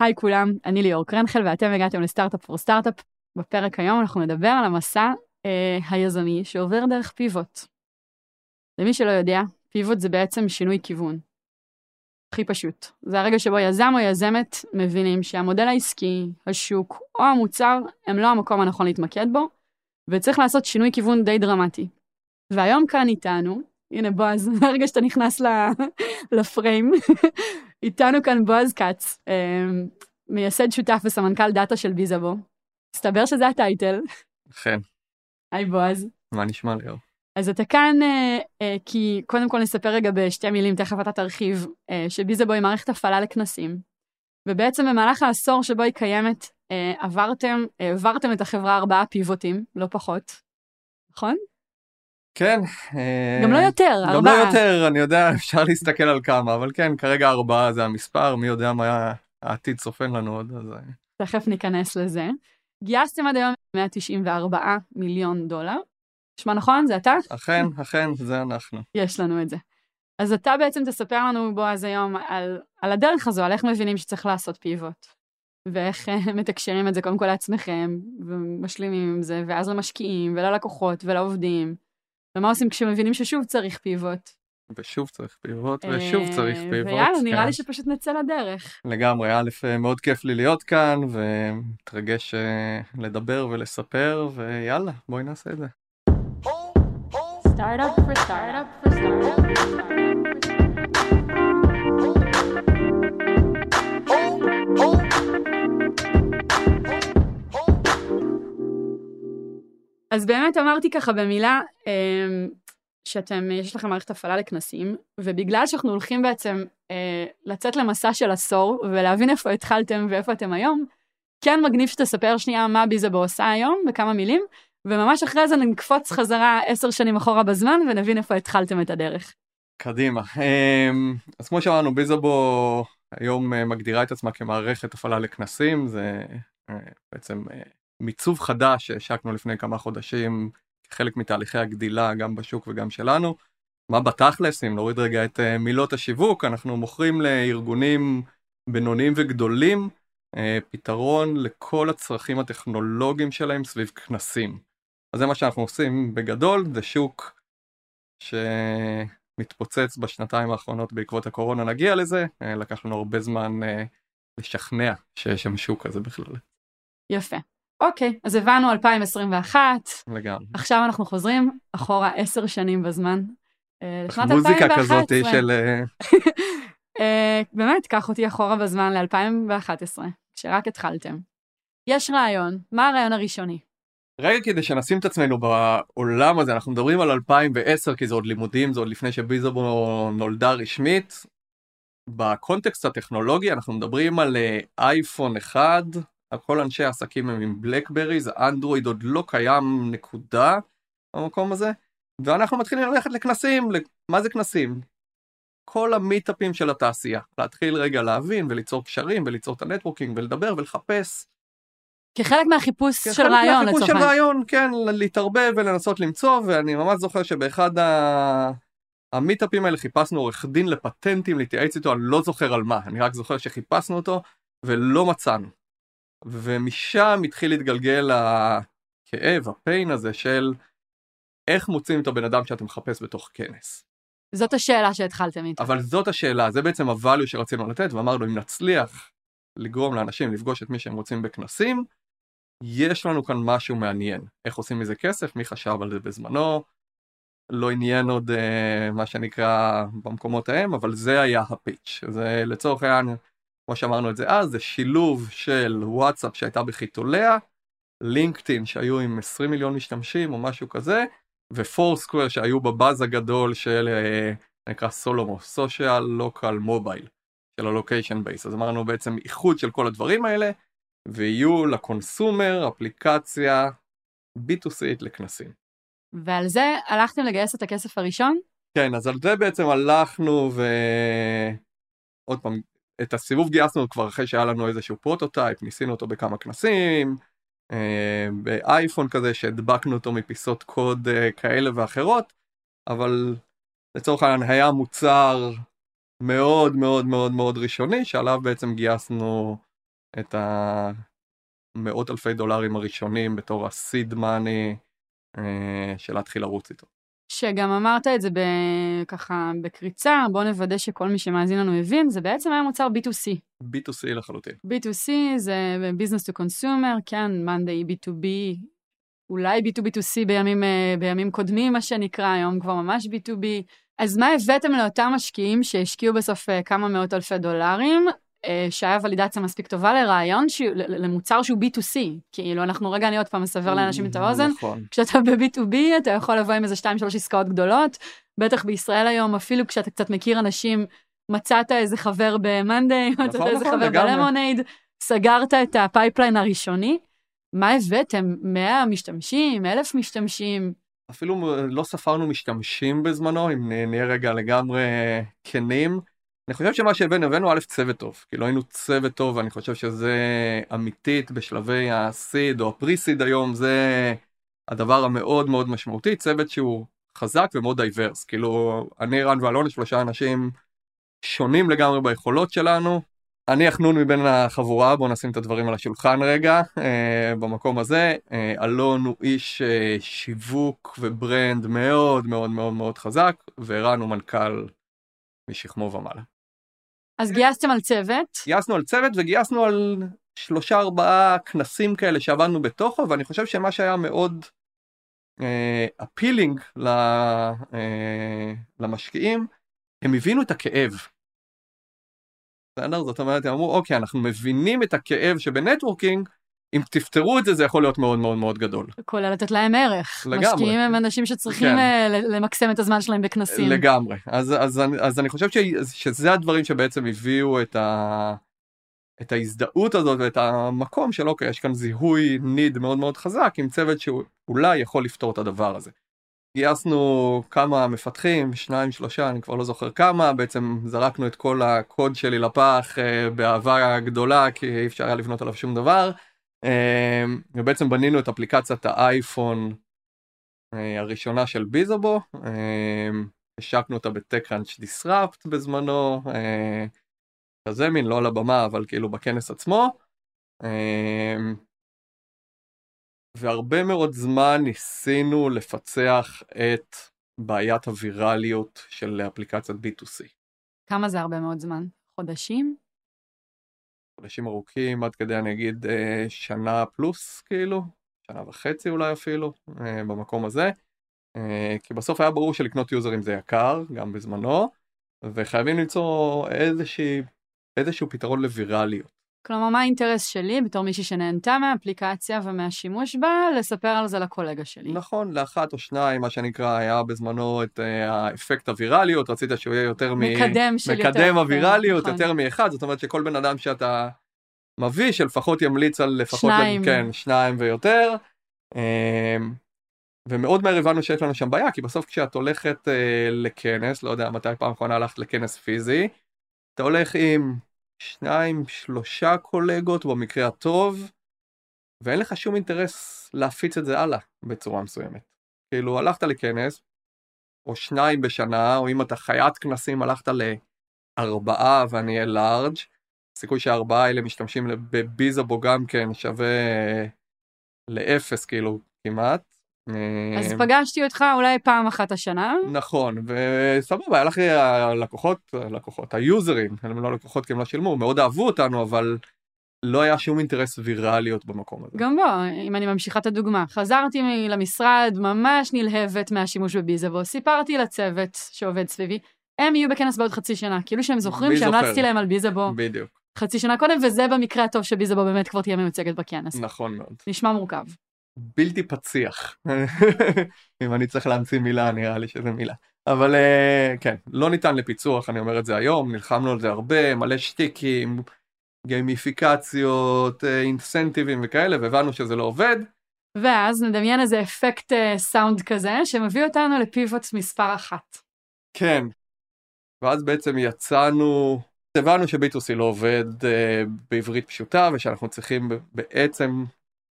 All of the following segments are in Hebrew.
היי כולם, אני ליאור קרנחל ואתם הגעתם לסטארט-אפ פור סטארט-אפ. בפרק היום אנחנו נדבר על המסע אה, היזמי שעובר דרך פיבוט. למי שלא יודע, פיבוט זה בעצם שינוי כיוון. הכי פשוט. זה הרגע שבו יזם או יזמת מבינים שהמודל העסקי, השוק או המוצר הם לא המקום הנכון להתמקד בו, וצריך לעשות שינוי כיוון די דרמטי. והיום כאן איתנו, הנה בועז, הרגע שאתה נכנס לפריים, איתנו כאן בועז כץ, אמ, מייסד שותף וסמנכ"ל דאטה של ביזאבו. מסתבר שזה הטייטל. אכן. היי בועז. מה נשמע ליאור? אז אתה כאן אה, אה, כי קודם כל נספר רגע בשתי מילים, תכף אתה תרחיב, אה, שביזאבו היא מערכת הפעלה לכנסים. ובעצם במהלך העשור שבו היא קיימת, אה, עברתם, העברתם את החברה ארבעה פיבוטים, לא פחות, נכון? כן. גם לא יותר, ארבעה. גם לא יותר, אני יודע, אפשר להסתכל על כמה, אבל כן, כרגע ארבעה זה המספר, מי יודע מה העתיד צופן לנו עוד. אז... תכף ניכנס לזה. גייסתם עד היום 194 מיליון דולר. נשמע נכון? זה אתה? אכן, אכן, זה אנחנו. יש לנו את זה. אז אתה בעצם תספר לנו, בועז, היום על, על הדרך הזו, על איך מבינים שצריך לעשות פיבוט. ואיך מתקשרים את זה קודם כל לעצמכם, ומשלימים עם זה, ואז למשקיעים, וללקוחות, ולעובדים. ומה עושים כשמבינים ששוב צריך פיבוט? ושוב צריך פיבוט, ושוב צריך אה, פיבוט. ויאללה, נראה כן. לי שפשוט נצא לדרך. לגמרי, א', מאוד כיף לי להיות כאן, ומתרגש אה, לדבר ולספר, ויאללה, בואי נעשה את זה. Startup for startup for אז באמת אמרתי ככה במילה אמ, שאתם, יש לכם מערכת הפעלה לכנסים, ובגלל שאנחנו הולכים בעצם אה, לצאת למסע של עשור ולהבין איפה התחלתם ואיפה אתם היום, כן מגניב שתספר שנייה מה ביזבו עושה היום בכמה מילים, וממש אחרי זה נקפוץ חזרה עשר שנים אחורה בזמן ונבין איפה התחלתם את הדרך. קדימה. אמ, אז כמו שאמרנו, ביזבו היום מגדירה את עצמה כמערכת הפעלה לכנסים, זה אה, בעצם אה, מיצוב חדש שהשקנו לפני כמה חודשים כחלק מתהליכי הגדילה גם בשוק וגם שלנו. מה בתכלס, אם נוריד רגע את מילות השיווק, אנחנו מוכרים לארגונים בינוניים וגדולים פתרון לכל הצרכים הטכנולוגיים שלהם סביב כנסים. אז זה מה שאנחנו עושים בגדול, זה שוק שמתפוצץ בשנתיים האחרונות בעקבות הקורונה, נגיע לזה, אה, לקח לנו הרבה זמן אה, לשכנע שיש שם שוק כזה בכלל. יפה. אוקיי, אז הבנו 2021. לגמרי. עכשיו אנחנו חוזרים אחורה עשר שנים בזמן. אה, לשנת 2011. מוזיקה כזאת של... באמת, קח אותי אחורה בזמן ל-2011, כשרק התחלתם. יש רעיון, מה הרעיון הראשוני? רגע כדי שנשים את עצמנו בעולם הזה, אנחנו מדברים על 2010 כי זה עוד לימודים, זה עוד לפני שביזבו נולדה רשמית. בקונטקסט הטכנולוגי אנחנו מדברים על אה, אייפון 1, כל אנשי העסקים הם עם בלקברי'ז, אנדרואיד עוד לא קיים נקודה במקום הזה, ואנחנו מתחילים ללכת לכנסים, מה זה כנסים? כל ה meetupים של התעשייה, להתחיל רגע להבין וליצור קשרים וליצור את ה networking ולדבר ולחפש כחלק מהחיפוש של רעיון לצורך העניין. כחלק מהחיפוש של רעיון, כן, להתערבב ולנסות למצוא, ואני ממש זוכר שבאחד ה... המיטאפים האלה חיפשנו עורך דין לפטנטים להתייעץ איתו, אני לא זוכר על מה, אני רק זוכר שחיפשנו אותו ולא מצאנו. ומשם התחיל להתגלגל הכאב, הפיין הזה של איך מוצאים את הבן אדם שאתה מחפש בתוך כנס. זאת השאלה שהתחלתם איתה. אבל זאת השאלה, זה בעצם הvalue שרצינו לתת, ואמרנו אם נצליח לגרום לאנשים לפגוש את מי שהם רוצים בכנסים, יש לנו כאן משהו מעניין. איך עושים מזה כסף? מי חשב על זה בזמנו? לא עניין עוד uh, מה שנקרא במקומות ההם, אבל זה היה ה pitch. זה לצורך העניין, כמו שאמרנו את זה אז, זה שילוב של וואטסאפ שהייתה בחיתוליה, לינקדאין שהיו עם 20 מיליון משתמשים או משהו כזה, ופורסקוור שהיו בבאז הגדול של uh, נקרא סולומו, social local mobile, של ה location base. אז אמרנו בעצם איחוד של כל הדברים האלה. ויהיו ל consumer אפליקציה B2C לכנסים. ועל זה הלכתם לגייס את הכסף הראשון? כן, אז על זה בעצם הלכנו ו... עוד פעם, את הסיבוב גייסנו כבר אחרי שהיה לנו איזשהו prototype, ניסינו אותו בכמה כנסים, אה, באייפון כזה שהדבקנו אותו מפיסות קוד אה, כאלה ואחרות, אבל לצורך העניין היה מוצר מאוד מאוד מאוד מאוד ראשוני שעליו בעצם גייסנו את המאות אלפי דולרים הראשונים בתור הסיד מאני של להתחיל לרוץ איתו. שגם אמרת את זה ככה בקריצה, בואו נוודא שכל מי שמאזין לנו הבין, זה בעצם היה מוצר B2C. B2C לחלוטין. B2C זה business to consumer, כן, מאנדיי B2B, אולי B2B2C בימים, אה, בימים קודמים, מה שנקרא, היום כבר ממש B2B. אז מה הבאתם לאותם משקיעים שהשקיעו בסוף אה, כמה מאות אלפי דולרים, שהיה ולידציה מספיק טובה לרעיון, ש... למוצר שהוא B2C. כאילו, אנחנו רגע, אני עוד פעם אסבר לאנשים את האוזן. נכון. כשאתה ב-B2B, אתה יכול לבוא עם איזה 2-3 עסקאות גדולות. בטח בישראל היום, אפילו כשאתה קצת מכיר אנשים, מצאת איזה חבר ב-Monday, נכון, מצאת איזה נכון, חבר. בלמונייד, סגרת את ה pipeline הראשוני. מה הבאתם? 100 משתמשים? 1,000 משתמשים? אפילו לא ספרנו משתמשים בזמנו, אם נהיה רגע לגמרי כנים. אני חושב שמה שהבאנו, הבאנו א' צוות טוב, כאילו היינו צוות טוב, ואני חושב שזה אמיתית בשלבי ה seed או ה pre-seed היום, זה הדבר המאוד מאוד משמעותי, צוות שהוא חזק ומאוד diverse, כאילו אני, רן ואלון, שלושה אנשים שונים לגמרי ביכולות שלנו, אני החנון מבין החבורה, בואו נשים את הדברים על השולחן רגע, אה, במקום הזה, אה, אלון הוא איש אה, שיווק ו brand מאוד מאוד מאוד מאוד חזק, וערן הוא מנכ"ל משכמו ומעלה. אז גייסתם על צוות. גייסנו על צוות וגייסנו על שלושה ארבעה כנסים כאלה שעבדנו בתוכו, ואני חושב שמה שהיה מאוד אפילינג uh, uh, למשקיעים, הם הבינו את הכאב. בסדר? זאת אומרת, הם אמרו, אוקיי, אנחנו מבינים את הכאב שבנטוורקינג, אם תפתרו את זה, זה יכול להיות מאוד מאוד מאוד גדול. כולל לתת להם ערך. לגמרי. משקיעים הם אנשים שצריכים כן. uh, למקסם את הזמן שלהם בכנסים. לגמרי. אז, אז, אז, אז אני חושב ש, שזה הדברים שבעצם הביאו את, ה, את ההזדהות הזאת ואת המקום של אוקיי, יש כאן זיהוי ניד מאוד מאוד חזק עם צוות שאולי יכול לפתור את הדבר הזה. גייסנו כמה מפתחים, שניים, שלושה, אני כבר לא זוכר כמה, בעצם זרקנו את כל הקוד שלי לפח uh, באהבה גדולה, כי אי אפשר היה לבנות עליו שום דבר. Uh, ובעצם בנינו את אפליקציית האייפון uh, הראשונה של ביזובו, uh, השקנו אותה בטקראנץ' דיסרפט בזמנו, uh, כזה מין, לא על הבמה, אבל כאילו בכנס עצמו. Uh, והרבה מאוד זמן ניסינו לפצח את בעיית הווירליות של אפליקציית B2C. כמה זה הרבה מאוד זמן? חודשים? חודשים ארוכים, עד כדי אני אגיד אה, שנה פלוס כאילו, שנה וחצי אולי אפילו, אה, במקום הזה. אה, כי בסוף היה ברור שלקנות יוזרים זה יקר, גם בזמנו, וחייבים למצוא איזושהי, איזשהו פתרון לווירליות. כלומר, מה האינטרס שלי, בתור מישהי שנהנתה מהאפליקציה ומהשימוש בה, לספר על זה לקולגה שלי. נכון, לאחת או שניים, מה שנקרא, היה בזמנו את uh, האפקט הווירליות, רצית שהוא יהיה יותר מ... מקדם של יותר. מקדם הווירליות, נכון. יותר מאחד, זאת אומרת שכל בן אדם שאתה מביא, שלפחות ימליץ על לפחות... שניים. כן, שניים ויותר. אמ, ומאוד מהר הבנו שיש לנו שם בעיה, כי בסוף כשאת הולכת uh, לכנס, לא יודע מתי פעם אחרונה הלכת לכנס פיזי, אתה הולך עם שניים, שלושה קולגות במקרה הטוב, ואין לך שום אינטרס להפיץ את זה הלאה בצורה מסוימת. כאילו הלכת לכנס, או שניים בשנה, או אם אתה חיית כנסים הלכת לארבעה ואני אהיה לארג', הסיכוי שהארבעה האלה משתמשים בביזאבו גם כן שווה לאפס כאילו כמעט. אז אה, פגשתי אותך אולי פעם אחת השנה. נכון, וסבבה, היה לך הלקוחות, הלקוחות, היוזרים, הם לא לקוחות כי הם לא שילמו, מאוד אהבו אותנו, אבל לא היה שום אינטרס ויראליות במקום הזה. גם בוא, אם אני ממשיכה את הדוגמה, חזרתי למשרד ממש נלהבת מהשימוש בביזאבו, סיפרתי לצוות שעובד סביבי, הם יהיו בכנס בעוד חצי שנה, כאילו שהם זוכרים? שהמלצתי להם על ביזאבו בדיוק, חצי שנה קודם, וזה במקרה הטוב שביזאבו באמת כבר תהיה מיוצגת בכנס. נכון מאוד. נשמע מורכב. בלתי פציח. אם אני צריך להמציא מילה, נראה לי שזה מילה. אבל אה, כן, לא ניתן לפיצוח, אני אומר את זה היום, נלחמנו על זה הרבה, מלא שטיקים, גיימיפיקציות, אה, אינסנטיבים וכאלה, והבנו שזה לא עובד. ואז נדמיין איזה אפקט אה, סאונד כזה, שמביא אותנו לפיבוט מספר אחת. כן. ואז בעצם יצאנו, הבנו ש-B2C לא עובד uh, בעברית פשוטה ושאנחנו צריכים בעצם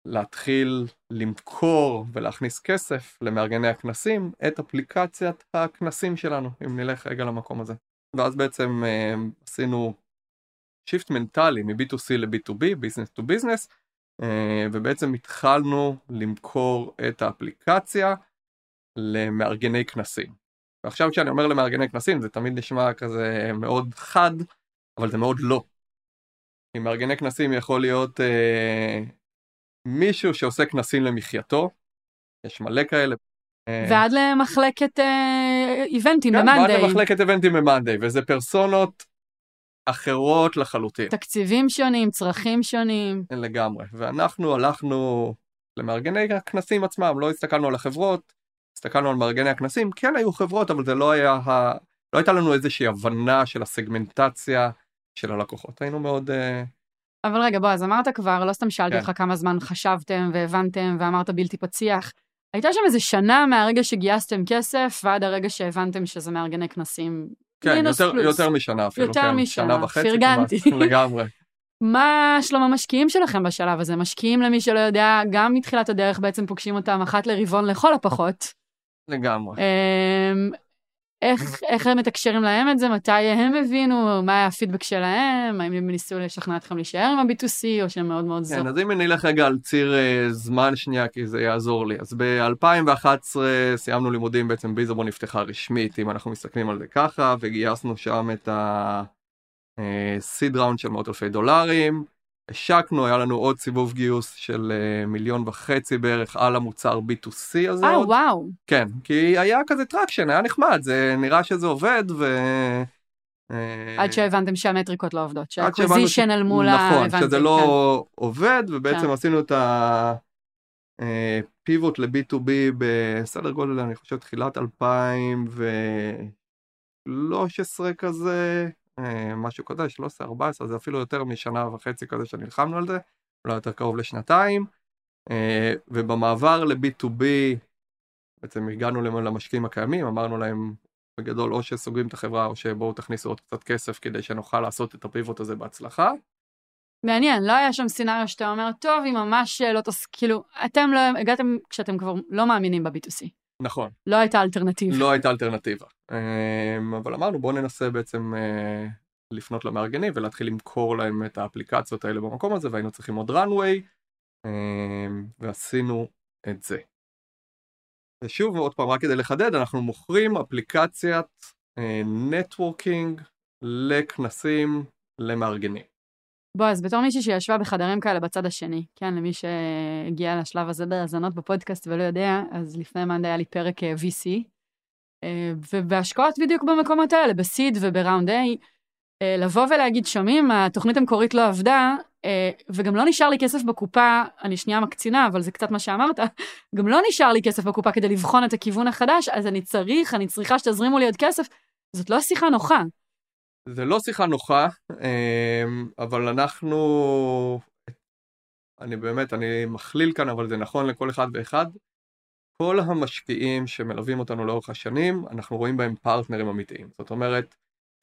להתחיל למכור ולהכניס כסף למארגני הכנסים את אפליקציית הכנסים שלנו, אם נלך רגע למקום הזה. ואז בעצם uh, עשינו shift מנטלי מ-B2C ל-B2B, business to business, ובעצם התחלנו למכור את האפליקציה למארגני כנסים. ועכשיו כשאני אומר למארגני כנסים זה תמיד נשמע כזה מאוד חד, אבל זה מאוד לא. כי מארגני כנסים יכול להיות אה, מישהו שעושה כנסים למחייתו, יש מלא כאלה. אה, ועד למחלקת אה, איבנטים כן, במאנדיי. ועד למחלקת איבנטים במאנדיי, וזה פרסונות אחרות לחלוטין. תקציבים שונים, צרכים שונים. לגמרי. ואנחנו הלכנו למארגני הכנסים עצמם, לא הסתכלנו על החברות, הסתכלנו על מארגני הכנסים, כן היו חברות, אבל זה לא היה, ה... לא הייתה לנו איזושהי הבנה של הסגמנטציה של הלקוחות. היינו מאוד... אה, אבל רגע, בוא, אז אמרת כבר, לא סתם שאלתי כן. אותך כמה זמן חשבתם והבנתם ואמרת בלתי פציח. הייתה שם איזה שנה מהרגע שגייסתם כסף ועד הרגע שהבנתם שזה מארגני כנסים. כן, יותר, פלוס. יותר משנה אפילו, יותר כן, משנה, שנה וחצי פרגנתי. כמעט, לגמרי. מה שלום המשקיעים שלכם בשלב הזה? משקיעים למי שלא יודע, גם מתחילת הדרך בעצם פוגשים אותם אחת לרבעון לכל הפחות. לגמרי. איך, איך אתם מתקשרים להם את זה? מתי הם הבינו? מה היה הפידבק שלהם? האם הם ניסו לשכנע אתכם להישאר עם ה-B2C או שהם מאוד מאוד זו? כן, אז אם אני אלך רגע על ציר אה, זמן שנייה, כי זה יעזור לי. אז ב-2011 סיימנו לימודים, בעצם Bizzabo נפתחה רשמית, אם אנחנו מסתכלים על זה ככה, וגייסנו שם את ה-seed round של מאות אלפי דולרים. השקנו, היה לנו עוד סיבוב גיוס של אה, מיליון וחצי בערך על המוצר B2C הזה. אה, עוד. וואו. כן, כי היה כזה traction, היה נחמד, זה נראה שזה עובד, ו... אה, עד שהבנתם שהמטריקות לא עובדות, שה acquisition אל מול ה... נכון, שזה כן. לא עובד, ובעצם כן. עשינו את הפיבוט ל-B2B בסדר גודל, אני חושב, תחילת 2013 כזה, אה, משהו כזה, 13-14, זה אפילו יותר משנה וחצי כזה שנלחמנו על זה, אולי יותר קרוב לשנתיים, אה, ובמעבר ל-B2B, בעצם הגענו למשקיעים הקיימים, אמרנו להם בגדול או שסוגרים את החברה או שבואו תכניסו עוד קצת כסף כדי שנוכל לעשות את הפיבוט הזה בהצלחה. מעניין, לא היה שם סצנריו שאתה אומר, טוב, אם ממש לא תוס... כאילו, אתם לא... הגעתם כשאתם כבר לא מאמינים ב-B2C. נכון, לא הייתה אלטרנטיבה. לא הייתה אלטרנטיבה. אמ, אבל אמרנו בואו ננסה בעצם אה, לפנות למארגנים ולהתחיל למכור להם את האפליקציות האלה במקום הזה והיינו צריכים עוד runway אמ, ועשינו את זה. ושוב עוד פעם רק כדי לחדד אנחנו מוכרים אפליקציית נטוורקינג לכנסים למארגנים. בוא, אז בתור מישהי שישבה בחדרים כאלה בצד השני, כן, למי שהגיע לשלב הזה בהאזנות בפודקאסט ולא יודע, אז לפני מאנדי היה לי פרק אה, VC, אה, ובהשקעות בדיוק במקומות האלה, בסיד ובראונד A, אה, לבוא ולהגיד, שומעים, התוכנית המקורית לא עבדה, וגם לא נשאר לי כסף בקופה, אני שנייה מקצינה, אבל זה קצת מה שאמרת, גם לא נשאר לי כסף בקופה כדי לבחון את הכיוון החדש, אז אני צריך, אני צריכה שתזרימו לי עוד כסף. זאת לא שיחה נוחה. זה לא שיחה נוחה, אמ, אבל אנחנו, אני באמת, אני מכליל כאן, אבל זה נכון לכל אחד ואחד. כל המשקיעים שמלווים אותנו לאורך השנים, אנחנו רואים בהם פרטנרים אמיתיים. זאת אומרת,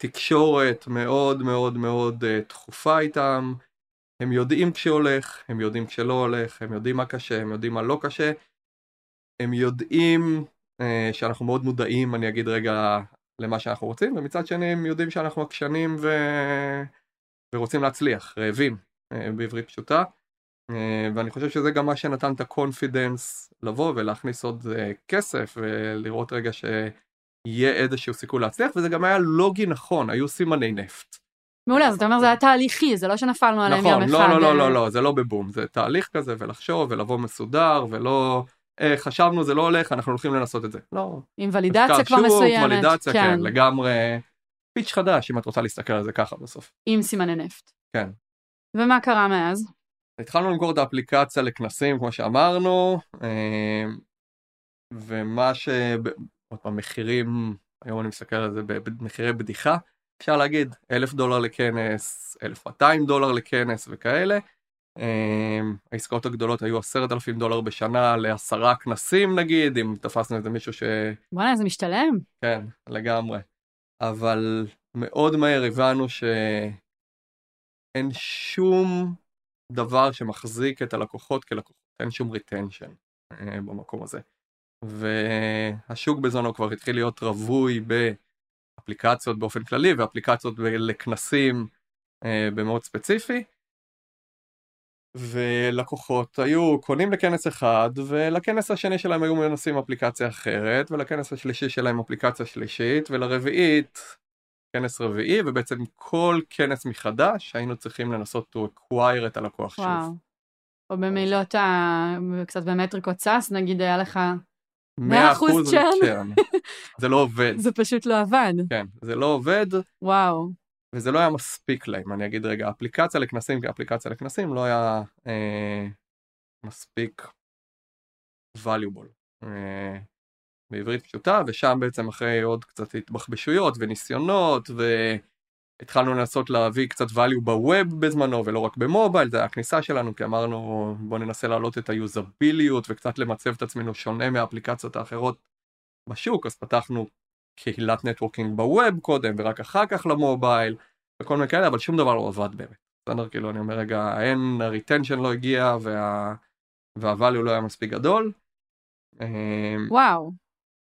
תקשורת מאוד מאוד מאוד אה, תכופה איתם, הם יודעים כשהולך, הם יודעים כשלא הולך, הם יודעים מה קשה, הם יודעים מה לא קשה, הם יודעים אה, שאנחנו מאוד מודעים, אני אגיד רגע, למה שאנחנו רוצים, ומצד שני הם יודעים שאנחנו עקשנים ו... ורוצים להצליח, רעבים, אה, בעברית פשוטה. אה, ואני חושב שזה גם מה שנתן את ה confidence לבוא ולהכניס עוד אה, כסף ולראות רגע שיהיה איזשהו סיכוי להצליח, וזה גם היה לוגי נכון, היו סימני נפט. מעולה, אז אתה אומר זה היה תהליכי, זה לא שנפלנו עליהם יום נכון, אחד. לא, לא, אה, לא, לא, לא, זה לא בבום, זה תהליך כזה ולחשוב ולבוא מסודר ולא... אה, חשבנו זה לא הולך, אנחנו הולכים לנסות את זה. לא, עם ולידציה כבר שוק, מסוימת. ולידציה, כן, כן, לגמרי פיץ' חדש, אם את רוצה להסתכל על זה ככה בסוף. עם סימני נפט. כן. ומה קרה מאז? התחלנו למכור את האפליקציה לכנסים, כמו שאמרנו, אה, ומה ש... עוד פעם, מחירים, היום אני מסתכל על זה במחירי בדיחה, אפשר להגיד אלף דולר לכנס, אלף מאתיים דולר לכנס וכאלה. אה, העסקאות הגדולות היו עשרת אלפים דולר בשנה לעשרה כנסים נגיד, אם תפסנו איזה מישהו ש... בוא'נה, זה משתלם. כן, לגמרי. אבל מאוד מהר הבנו שאין שום דבר שמחזיק את הלקוחות כלקוחות, אין שום retention אה, במקום הזה. והשוק בזמנו כבר התחיל להיות רווי באפליקציות באופן כללי, ואפליקציות לכנסים אה, במאוד ספציפי. ולקוחות היו קונים לכנס אחד, ולכנס השני שלהם היו מנסים אפליקציה אחרת, ולכנס השלישי שלהם אפליקציה שלישית, ולרביעית כנס רביעי, ובעצם כל כנס מחדש היינו צריכים לנסות to acquire את הלקוח שוב. וואו. או במילות ה... קצת במטריקות סאס, נגיד היה לך 100% צ'רן. זה לא עובד. זה פשוט לא עבד. כן, זה לא עובד. וואו. וזה לא היה מספיק להם, אני אגיד רגע, אפליקציה לכנסים כאפליקציה לכנסים לא היה אה, מספיק valuable. אה, בעברית פשוטה, ושם בעצם אחרי עוד קצת התבחבשויות וניסיונות, והתחלנו לנסות להביא קצת value בווב בזמנו ולא רק במובייל, זה היה הכניסה שלנו, כי אמרנו בוא ננסה להעלות את היוזביליות וקצת למצב את עצמנו שונה מהאפליקציות האחרות בשוק, אז פתחנו קהילת networking ב web קודם ורק אחר כך למובייל וכל מיני כאלה, אבל שום דבר לא עבד באמת. בסדר, כאילו אני אומר רגע, אין, ה retention לא הגיע וה... וה value לא היה מספיק גדול. אמ, וואו.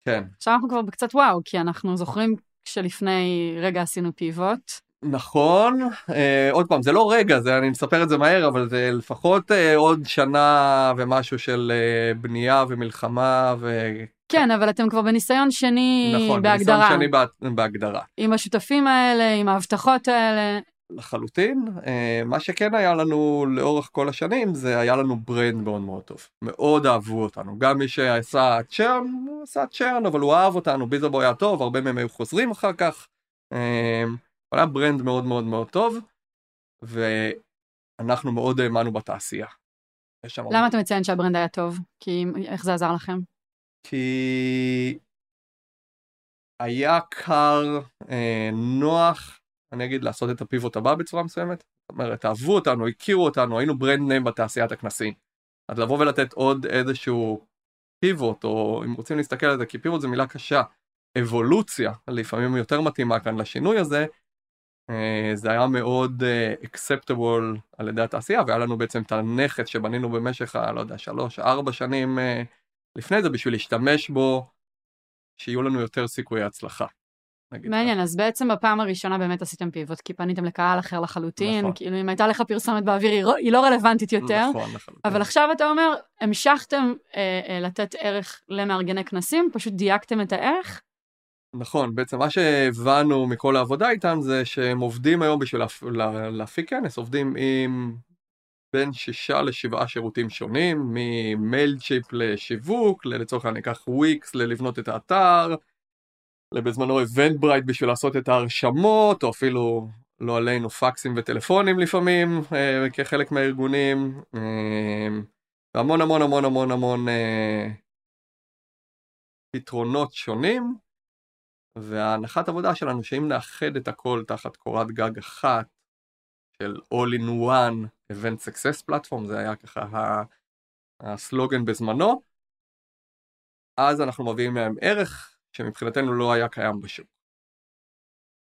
כן. עכשיו אנחנו כבר בקצת וואו, כי אנחנו זוכרים כשלפני רגע עשינו פיבוט. נכון, אה, עוד פעם, זה לא רגע, זה, אני מספר את זה מהר, אבל זה לפחות אה, עוד שנה ומשהו של אה, בנייה ומלחמה ו... כן, אבל אתם כבר בניסיון שני נכון, בהגדרה. נכון, בניסיון שני בהגדרה. עם השותפים האלה, עם ההבטחות האלה. לחלוטין. אה, מה שכן היה לנו לאורך כל השנים זה היה לנו brand מאוד מאוד טוב. מאוד אהבו אותנו. גם מי שעשה churn, הוא עשה צ'רן, אבל הוא אהב אותנו, Bizzabo היה טוב, הרבה מהם היו חוזרים אחר כך. אה, הוא היה brand מאוד מאוד מאוד טוב, ואנחנו מאוד האמנו בתעשייה. למה אתה מציין שה brand היה טוב? כי איך זה עזר לכם? כי היה קל, אה, נוח, אני אגיד לעשות את הפיבוט הבא בצורה מסוימת. זאת אומרת, אהבו אותנו, הכירו אותנו, היינו brand name בתעשיית הכנסים. אז לבוא ולתת עוד איזשהו פיבוט, או אם רוצים להסתכל על זה, כי פיבוט זה מילה קשה, אבולוציה, לפעמים יותר מתאימה כאן לשינוי הזה, אה, זה היה מאוד אקספטבול uh, על ידי התעשייה, והיה לנו בעצם את הנכס שבנינו במשך, לא יודע, שלוש, ארבע שנים uh, לפני זה, בשביל להשתמש בו, שיהיו לנו יותר סיכויי הצלחה. מעניין, אז בעצם בפעם הראשונה באמת עשיתם פיבוט, כי פניתם לקהל אחר לחלוטין, נכון. כאילו אם הייתה לך פרסומת באוויר היא, לא, לא רלוונטית יותר, נכון, לחלוטין. אבל עכשיו אתה אומר, המשכתם אה, אה, לתת ערך למארגני כנסים, פשוט דייקתם את הערך? נכון, בעצם מה שהבנו מכל העבודה איתם זה שהם עובדים היום בשביל להפיק כנס, עובדים עם בין שישה לשבעה שירותים שונים, מ Mailchimp לשיווק, לצורך העניין ניקח וויקס ללבנות את האתר, לבזמנו Eventbrite בשביל לעשות את ההרשמות, או אפילו לא עלינו פקסים וטלפונים לפעמים, אה, כחלק מהארגונים, אה, והמון המון המון המון המון אה, פתרונות שונים, וההנחת עבודה שלנו שאם נאחד את הכל תחת קורת גג אחת של All in One Event Success Platform, זה היה ככה הסלוגן בזמנו, אז אנחנו מביאים מהם ערך שמבחינתנו לא היה קיים בשוק.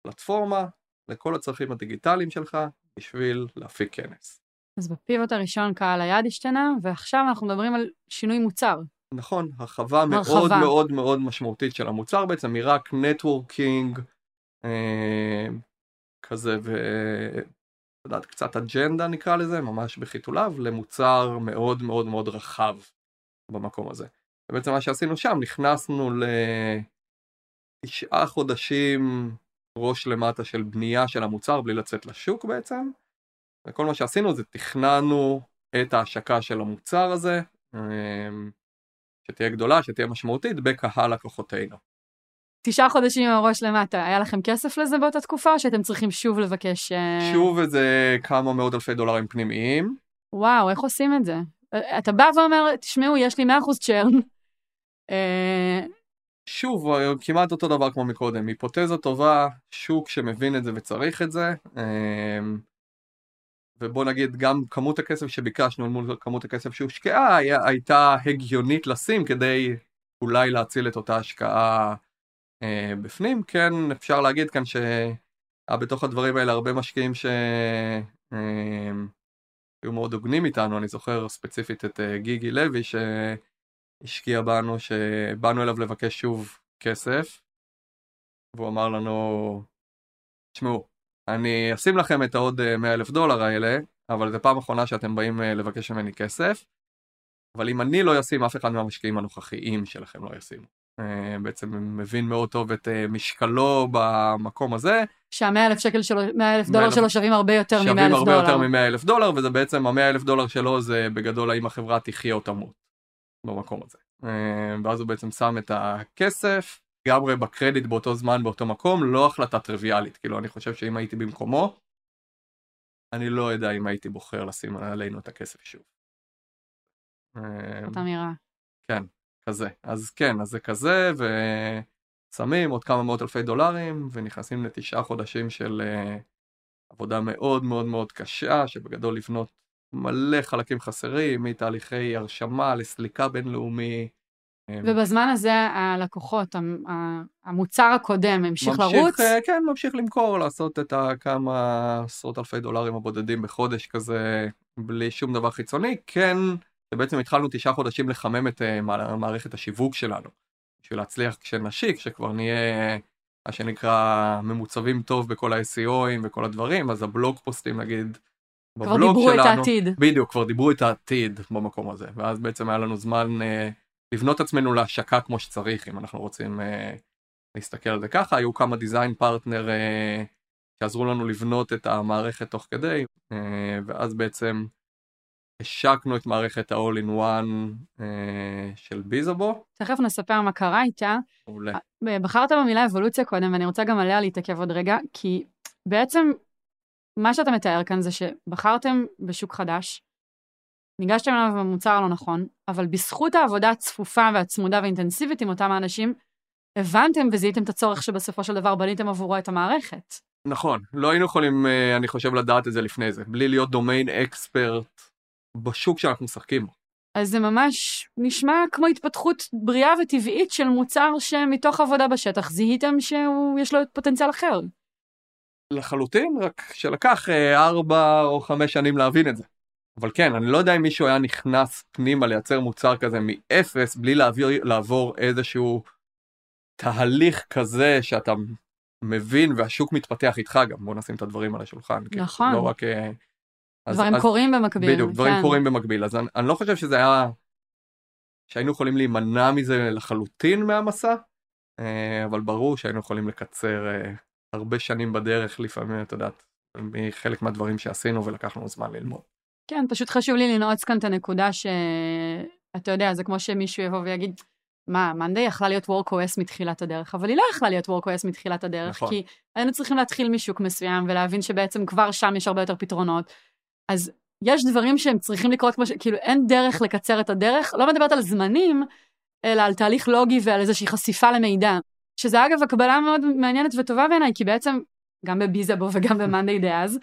פלטפורמה לכל הצרכים הדיגיטליים שלך בשביל להפיק כנס. אז בפיבוט הראשון קהל היעד השתנה, ועכשיו אנחנו מדברים על שינוי מוצר. נכון, הרחבה מאוד מאוד מאוד משמעותית של המוצר בעצם, היא רק נטוורקינג אה, כזה, יודעת, קצת אג'נדה נקרא לזה, ממש בחיתוליו, למוצר מאוד מאוד מאוד רחב במקום הזה. ובעצם מה שעשינו שם, נכנסנו ל... תשעה חודשים ראש למטה של בנייה של המוצר בלי לצאת לשוק בעצם. וכל מה שעשינו זה תכננו את ההשקה של המוצר הזה, אמ, שתהיה גדולה, שתהיה משמעותית בקהל לקוחותינו. תשעה חודשים עם הראש למטה, היה לכם כסף לזה באותה תקופה, או שאתם צריכים שוב לבקש... אה, שוב איזה כמה מאות אלפי דולרים פנימיים. וואו, איך עושים את זה? אתה בא ואומר, תשמעו, יש לי 100% צ'רן. אה, שוב, כמעט אותו דבר כמו מקודם, היפותזה טובה, שוק שמבין את זה וצריך את זה, ובוא נגיד גם כמות הכסף שביקשנו מול כמות הכסף שהושקעה הייתה הגיונית לשים כדי אולי להציל את אותה השקעה אה, בפנים. כן, אפשר להגיד כאן שהיה בתוך הדברים האלה הרבה משקיעים שהיו אה, מאוד הוגנים איתנו, אני זוכר ספציפית את אה, גיגי לוי, ש... השקיע בנו, שבאנו אליו לבקש שוב כסף, והוא אמר לנו, תשמעו, אני אשים לכם את העוד 100 אלף דולר האלה, אבל זו פעם אחרונה שאתם באים לבקש ממני כסף. אבל אם אני לא אשים, אף אחד מהמשקיעים הנוכחיים שלכם לא ישימו. בעצם מבין מאוד טוב את משקלו במקום הזה. שהמאה אלף שקל שלו, מאה אלף דולר שלו שווים הרבה יותר ממאה אלף דולר. שווים הרבה יותר ממאה אלף דולר, וזה בעצם המאה אלף דולר שלו זה בגדול האם החברה תחיה או תמות במקום הזה. ואז הוא בעצם שם את הכסף, לגמרי בקרדיט באותו זמן באותו מקום, לא החלטה טריוויאלית, כאילו אני חושב שאם הייתי במקומו, אני לא יודע אם הייתי בוחר לשים עלינו את הכסף שוב. זאת אמירה. כן, כזה. אז כן, אז זה כזה, ושמים עוד כמה מאות אלפי דולרים, ונכנסים לתשעה חודשים של uh, עבודה מאוד מאוד מאוד קשה, שבגדול לבנות מלא חלקים חסרים, מתהליכי הרשמה לסליקה בינלאומי. ובזמן הזה הלקוחות, המוצר הקודם המשיך ממשיך, לרוץ? כן, ממשיך למכור, לעשות את הכמה עשרות אלפי דולרים הבודדים בחודש כזה, בלי שום דבר חיצוני. כן, ובעצם התחלנו תשעה חודשים לחמם את uh, מערכת השיווק שלנו. בשביל להצליח כשנשיק, שכבר נהיה מה שנקרא ממוצבים טוב בכל ה-SEOים וכל הדברים, אז הבלוג פוסטים נגיד, כבר דיברו שלנו, את העתיד. בדיוק, כבר דיברו את העתיד במקום הזה, ואז בעצם היה לנו זמן uh, לבנות עצמנו להשקה כמו שצריך, אם אנחנו רוצים uh, להסתכל על זה ככה, היו כמה דיזיין פרטנר uh, שעזרו לנו לבנות את המערכת תוך כדי, uh, ואז בעצם השקנו את מערכת ה-all-in-one אה, של ביזובו. תכף נספר מה קרה איתה. מעולה. בחרת במילה אבולוציה קודם, ואני רוצה גם עליה להתעכב עוד רגע, כי בעצם מה שאתה מתאר כאן זה שבחרתם בשוק חדש, ניגשתם אליו במוצר הלא נכון, אבל בזכות העבודה הצפופה והצמודה והאינטנסיבית עם אותם האנשים, הבנתם וזיהיתם את הצורך שבסופו של דבר בניתם עבורו את המערכת. נכון, לא היינו יכולים, אה, אני חושב, לדעת את זה לפני זה, בלי להיות דומיין אקספרט בשוק שאנחנו משחקים בו. אז זה ממש נשמע כמו התפתחות בריאה וטבעית של מוצר שמתוך עבודה בשטח זיהיתם שיש לו פוטנציאל אחר. לחלוטין, רק שלקח אה, ארבע או חמש שנים להבין את זה. אבל כן, אני לא יודע אם מישהו היה נכנס פנימה לייצר מוצר כזה מאפס בלי להעביר, לעבור איזשהו תהליך כזה שאתה מבין והשוק מתפתח איתך גם, בוא נשים את הדברים על השולחן. נכון. לא רק... דברים אז, קורים במקביל. בדיוק, דברים כן. קורים במקביל. אז אני, אני לא חושב שזה היה... שהיינו יכולים להימנע מזה לחלוטין מהמסע, אה, אבל ברור שהיינו יכולים לקצר אה, הרבה שנים בדרך לפעמים, את יודעת, מחלק מהדברים שעשינו ולקח לנו זמן ללמוד. כן, פשוט חשוב לי לנעוץ כאן את הנקודה שאתה יודע, זה כמו שמישהו יבוא ויגיד, מה, מאנדי יכלה להיות WorkOS מתחילת הדרך, אבל היא לא יכלה להיות WorkOS מתחילת הדרך, נכון. כי היינו צריכים להתחיל משוק מסוים ולהבין שבעצם כבר שם יש הרבה יותר פתרונות, אז יש דברים שהם צריכים לקרות כמו ש... כאילו אין דרך לקצר את הדרך, לא מדברת על זמנים, אלא על תהליך לוגי ועל איזושהי חשיפה למידע. שזה אגב הקבלה מאוד מעניינת וטובה בעיניי, כי בעצם גם בביזאבו וגם במאנדי דאז,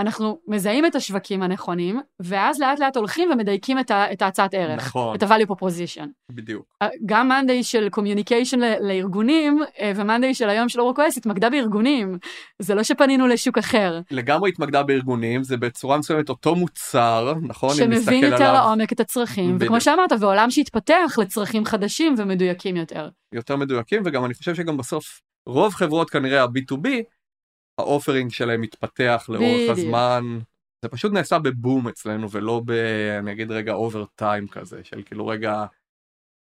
אנחנו מזהים את השווקים הנכונים, ואז לאט לאט הולכים ומדייקים את, ה, את ההצעת ערך. נכון. את ה-value proposition. בדיוק. גם מאנדיי של communication לארגונים, אה, ומאנדיי של היום של אורקוס התמקדה בארגונים. זה לא שפנינו לשוק אחר. לגמרי התמקדה בארגונים, זה בצורה מסוימת אותו מוצר, נכון? שמבין יותר עליו... לעומק את הצרכים, בדיוק. וכמו שאמרת, ועולם שהתפתח לצרכים חדשים ומדויקים יותר. יותר מדויקים, וגם אני חושב שגם בסוף, רוב חברות כנראה ה-B2B, ה offering שלהם מתפתח לאורך. הזמן. זה פשוט נעשה בבום אצלנו ולא ב... אני אגיד רגע over time כזה, של כאילו רגע,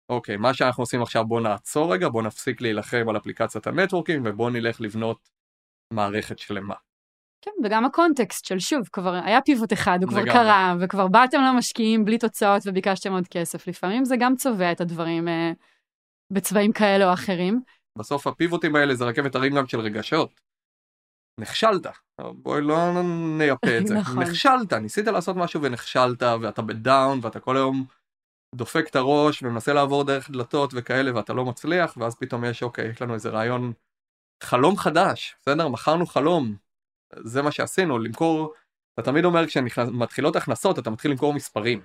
אוקיי, מה שאנחנו עושים עכשיו בוא נעצור רגע, בוא נפסיק להילחם על אפליקציית ה networking ובוא נלך לבנות מערכת שלמה. כן, וגם ה context של שוב, כבר היה פיבוט אחד, הוא כבר גם. קרה, וכבר באתם למשקיעים בלי תוצאות וביקשתם עוד כסף. לפעמים זה גם צובע את הדברים אה, בצבעים כאלה או אחרים. בסוף הפיבוטים האלה זה רכבת הרים גם של רגשות. נכשלת, בואי לא נייפה את זה, נכון. נכשלת, ניסית לעשות משהו ונכשלת ואתה בדאון ואתה כל היום דופק את הראש ומנסה לעבור דרך דלתות וכאלה ואתה לא מצליח ואז פתאום יש אוקיי יש לנו איזה רעיון חלום חדש בסדר מכרנו חלום זה מה שעשינו למכור אתה תמיד אומר כשמתחילות הכנסות אתה מתחיל למכור מספרים.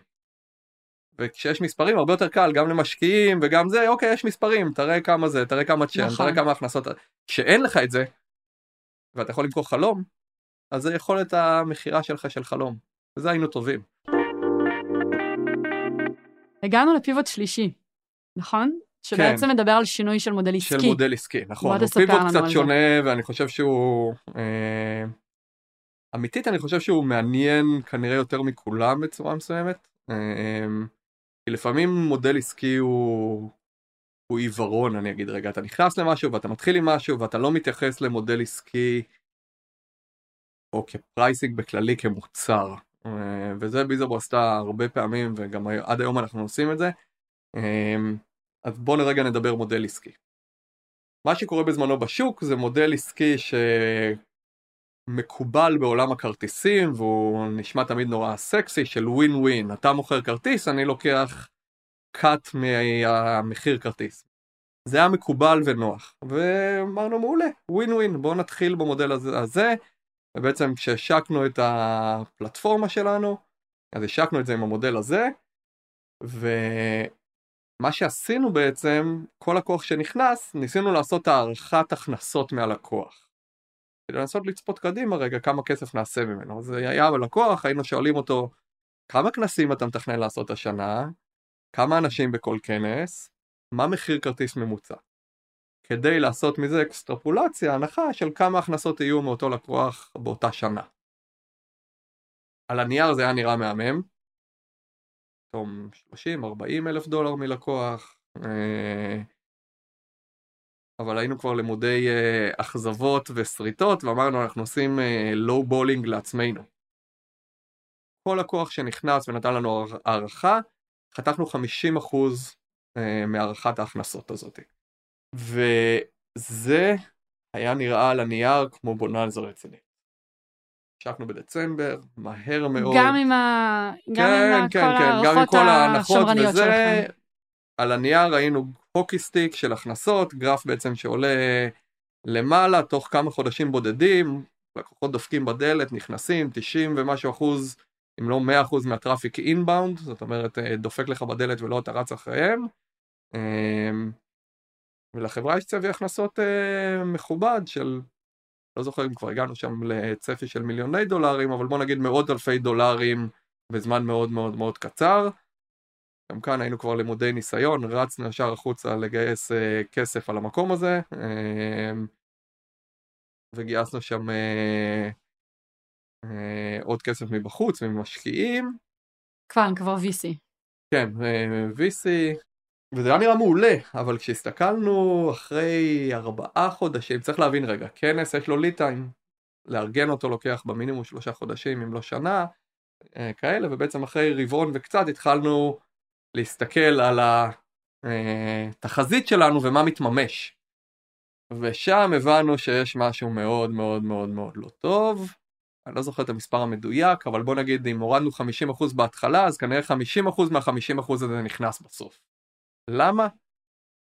וכשיש מספרים הרבה יותר קל גם למשקיעים וגם זה אוקיי יש מספרים תראה כמה זה תראה כמה צ'אן נכון. תראה כמה הכנסות כשאין לך את זה ואתה יכול למכור חלום, אז זה יכולת המכירה שלך של חלום. וזה היינו טובים. הגענו לפיבוט שלישי, נכון? שבעצם מדבר על שינוי של מודל עסקי. של מודל עסקי, נכון. בוא הוא תספר פיבוט לנו קצת על זה. שונה, ואני חושב שהוא... אה, אמיתית, אני חושב שהוא מעניין כנראה יותר מכולם בצורה מסוימת. אה, כי לפעמים מודל עסקי הוא... הוא עיוורון, אני אגיד רגע. אתה נכנס למשהו ואתה מתחיל עם משהו ואתה לא מתייחס למודל עסקי או כפרייסינג בכללי כמוצר. אה, וזה ביזרבו עשתה הרבה פעמים וגם עד היום אנחנו עושים את זה. אה, אז בואו לרגע נדבר מודל עסקי. מה שקורה בזמנו בשוק זה מודל עסקי שמקובל בעולם הכרטיסים והוא נשמע תמיד נורא סקסי של ווין ווין. אתה מוכר כרטיס, אני לוקח cut מהמחיר כרטיס. זה היה מקובל ונוח, ואמרנו מעולה, ווין ווין, בואו נתחיל במודל הזה. ובעצם כשהשקנו את הפלטפורמה שלנו, אז השקנו את זה עם המודל הזה, ומה שעשינו בעצם, כל לקוח שנכנס, ניסינו לעשות הערכת הכנסות מהלקוח. כדי לנסות לצפות קדימה רגע כמה כסף נעשה ממנו. אז היה בלקוח, היינו שואלים אותו, כמה כנסים אתה מתכנן לעשות השנה? כמה אנשים בכל כנס? מה מחיר כרטיס ממוצע? כדי לעשות מזה אקסטרפולציה, הנחה של כמה הכנסות יהיו מאותו לקוח באותה שנה. על הנייר זה היה נראה מהמם. פתאום 30-40 אלף דולר מלקוח. אה, אבל היינו כבר למודי אה, אכזבות ושריטות ואמרנו אנחנו עושים low balling לעצמנו. כל לקוח שנכנס ונתן לנו הערכה, חתכנו 50% אה, מהערכת ההכנסות הזאת. וזה היה נראה על הנייר כמו בוננזה רציני. השקנו בדצמבר, מהר מאוד. גם עם, ה... גם כן, עם כן, כל כן, גם עם ההערכות כל ההנחות השמרניות וזה. שלכם. על הנייר ראינו hockey stick של הכנסות, גרף בעצם שעולה למעלה תוך כמה חודשים בודדים, לקוחות דופקים בדלת, נכנסים, 90 ומשהו אחוז, אם לא 100 אחוז מהטראפיק אינבאונד, זאת אומרת אה, דופק לך בדלת ולא אתה רץ אחריהם. אמ, ולחברה יש צפי הכנסות אה, מכובד של, לא זוכר אם כבר הגענו שם לצפי של מיליוני דולרים, אבל בוא נגיד מאות אלפי דולרים בזמן מאוד מאוד מאוד קצר. גם כאן היינו כבר למודי ניסיון, רצנו ישר החוצה לגייס אה, כסף על המקום הזה, אה, וגייסנו שם עוד כסף מבחוץ, ממשקיעים, כבר, כבר VC. כן, אה, VC, וזה היה נראה מעולה, אבל כשהסתכלנו אחרי ארבעה חודשים, צריך להבין רגע, כנס יש לו ליד טיים, לארגן אותו לוקח במינימום שלושה חודשים, אם לא שנה, אה, כאלה, ובעצם אחרי רבעון וקצת התחלנו להסתכל על התחזית שלנו ומה מתממש. ושם הבנו שיש משהו מאוד מאוד מאוד מאוד לא טוב. אני לא זוכר את המספר המדויק, אבל בוא נגיד אם הורדנו 50% בהתחלה, אז כנראה 50% מה-50% הזה נכנס בסוף. למה?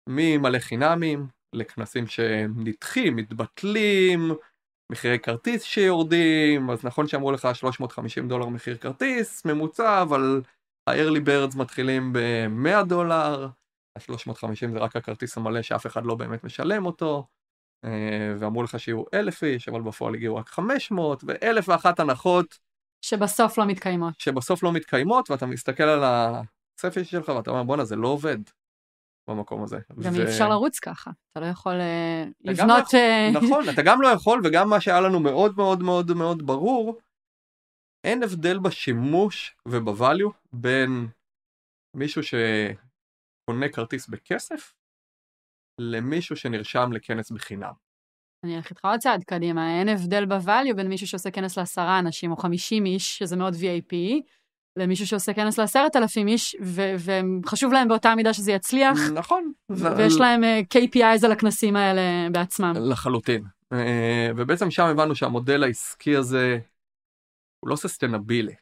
ממלא חינמים לכנסים שנדחים, מתבטלים, מחירי כרטיס שיורדים, אז נכון שאמרו לך 350 דולר מחיר כרטיס ממוצע, אבל ה-early birds מתחילים ב-100 דולר, ה-350 זה רק הכרטיס המלא שאף אחד לא באמת משלם אותו, ואמרו לך שיהיו אלף איש, אבל בפועל הגיעו רק 500, ואלף ואחת הנחות שבסוף לא מתקיימות. שבסוף לא מתקיימות, ואתה מסתכל על הצפי שלך ואתה אומר בואנה זה לא עובד במקום הזה. גם ו- אי אפשר לרוץ ככה. אתה לא יכול אה, אתה לבנות... לא אה, נכון, אתה גם לא יכול, וגם מה שהיה לנו מאוד מאוד מאוד מאוד ברור, אין הבדל בשימוש ובvalue בין מישהו שקונה כרטיס בכסף, למישהו שנרשם לכנס בחינם. אני אלך איתך עוד צעד קדימה, אין הבדל בvalue בין מישהו שעושה כנס לעשרה אנשים או חמישים איש, שזה מאוד VIP, למישהו שעושה כנס לעשרת אלפים איש, וחשוב להם באותה מידה שזה יצליח, נכון. ויש להם אה, KPIs על הכנסים האלה בעצמם. לחלוטין. אה, ובעצם שם הבנו שהמודל העסקי הזה הוא לא ססטנבילי.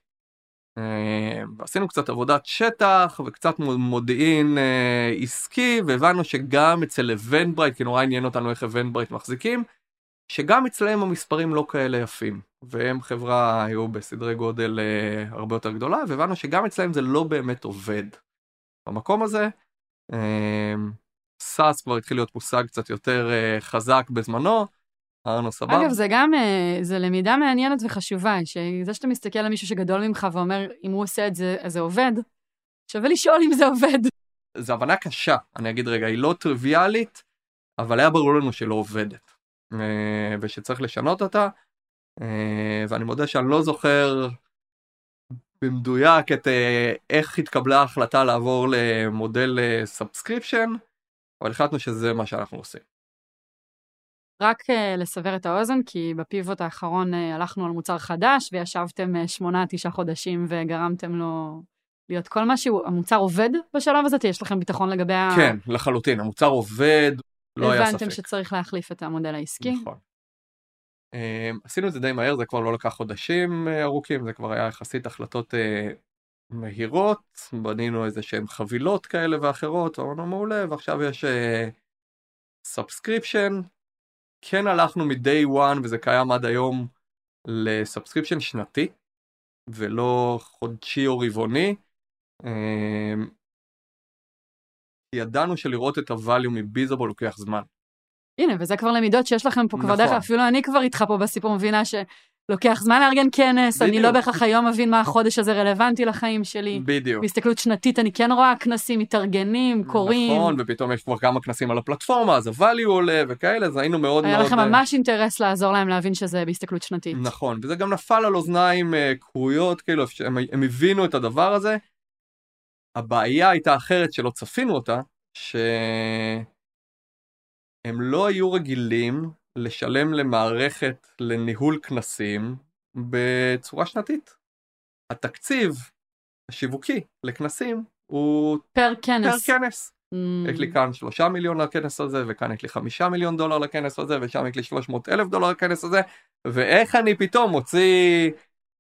אה, עשינו קצת עבודת שטח וקצת מודיעין אה, עסקי והבנו שגם אצל Eventbrite, כי נורא עניין אותנו איך Eventbrite מחזיקים, שגם אצלם המספרים לא כאלה יפים. והם חברה היו בסדרי גודל אה, הרבה יותר גדולה, והבנו שגם אצלם זה לא באמת עובד. במקום הזה, SaaS כבר התחיל להיות מושג קצת יותר חזק בזמנו, אמרנו סבבה. אגב, זה גם, אה, זה למידה מעניינת וחשובה, שזה שאתה מסתכל על מישהו שגדול ממך ואומר, אם הוא עושה את זה, אז זה עובד, שווה לשאול אם זה עובד. זו הבנה קשה, אני אגיד רגע, היא לא טריוויאלית, אבל היה ברור לנו שלא עובדת, אה, ושצריך לשנות אותה, אה, ואני מודה שאני לא זוכר במדויק את איך התקבלה ההחלטה לעבור למודל subscription, אבל החלטנו שזה מה שאנחנו עושים. רק uh, לסבר את האוזן, כי בפיבוט האחרון uh, הלכנו על מוצר חדש וישבתם uh, שמונה, תשעה חודשים וגרמתם לו להיות כל מה שהוא, המוצר עובד בשלב הזה? יש לכם ביטחון לגבי ה... כן, לחלוטין, המוצר עובד, לא היה ספק. הבנתם שצריך להחליף את המודל העסקי? נכון. Um, עשינו את זה די מהר, זה כבר לא לקח חודשים ארוכים, זה כבר היה יחסית החלטות מהירות, בנינו איזה שהן חבילות כאלה ואחרות, אמרנו מעולה, ועכשיו יש subscription, כן הלכנו מ-day one וזה קיים עד היום ל-subscription שנתי ולא חודשי או רבעוני. אמ, ידענו שלראות את ה-value מ-Bizzabo לוקח זמן. הנה, וזה כבר למידות שיש לכם פה כבר נכון. דרך, אפילו אני כבר איתך פה בסיפור מבינה ש... לוקח זמן לארגן כנס, בדיוק. אני לא בהכרח היום מבין מה החודש הזה רלוונטי לחיים שלי. בדיוק. בהסתכלות שנתית אני כן רואה כנסים מתארגנים, קורים. נכון, ופתאום יש כבר כמה כנסים על הפלטפורמה, אז ה-value עולה וכאלה, אז היינו מאוד היה מאוד... היה לכם ממש אינטרס לעזור להם להבין שזה בהסתכלות שנתית. נכון, וזה גם נפל על אוזניים uh, כרויות, כאילו, הם, הם הבינו את הדבר הזה. הבעיה הייתה אחרת שלא צפינו אותה, שהם לא היו רגילים לשלם למערכת לניהול כנסים בצורה שנתית. התקציב השיווקי לכנסים הוא פר כנס. פר כנס. Mm. יש לי כאן שלושה מיליון לכנס הזה וכאן יש לי חמישה מיליון דולר לכנס הזה ושם יש לי שלוש מאות אלף דולר לכנס הזה ואיך אני פתאום מוציא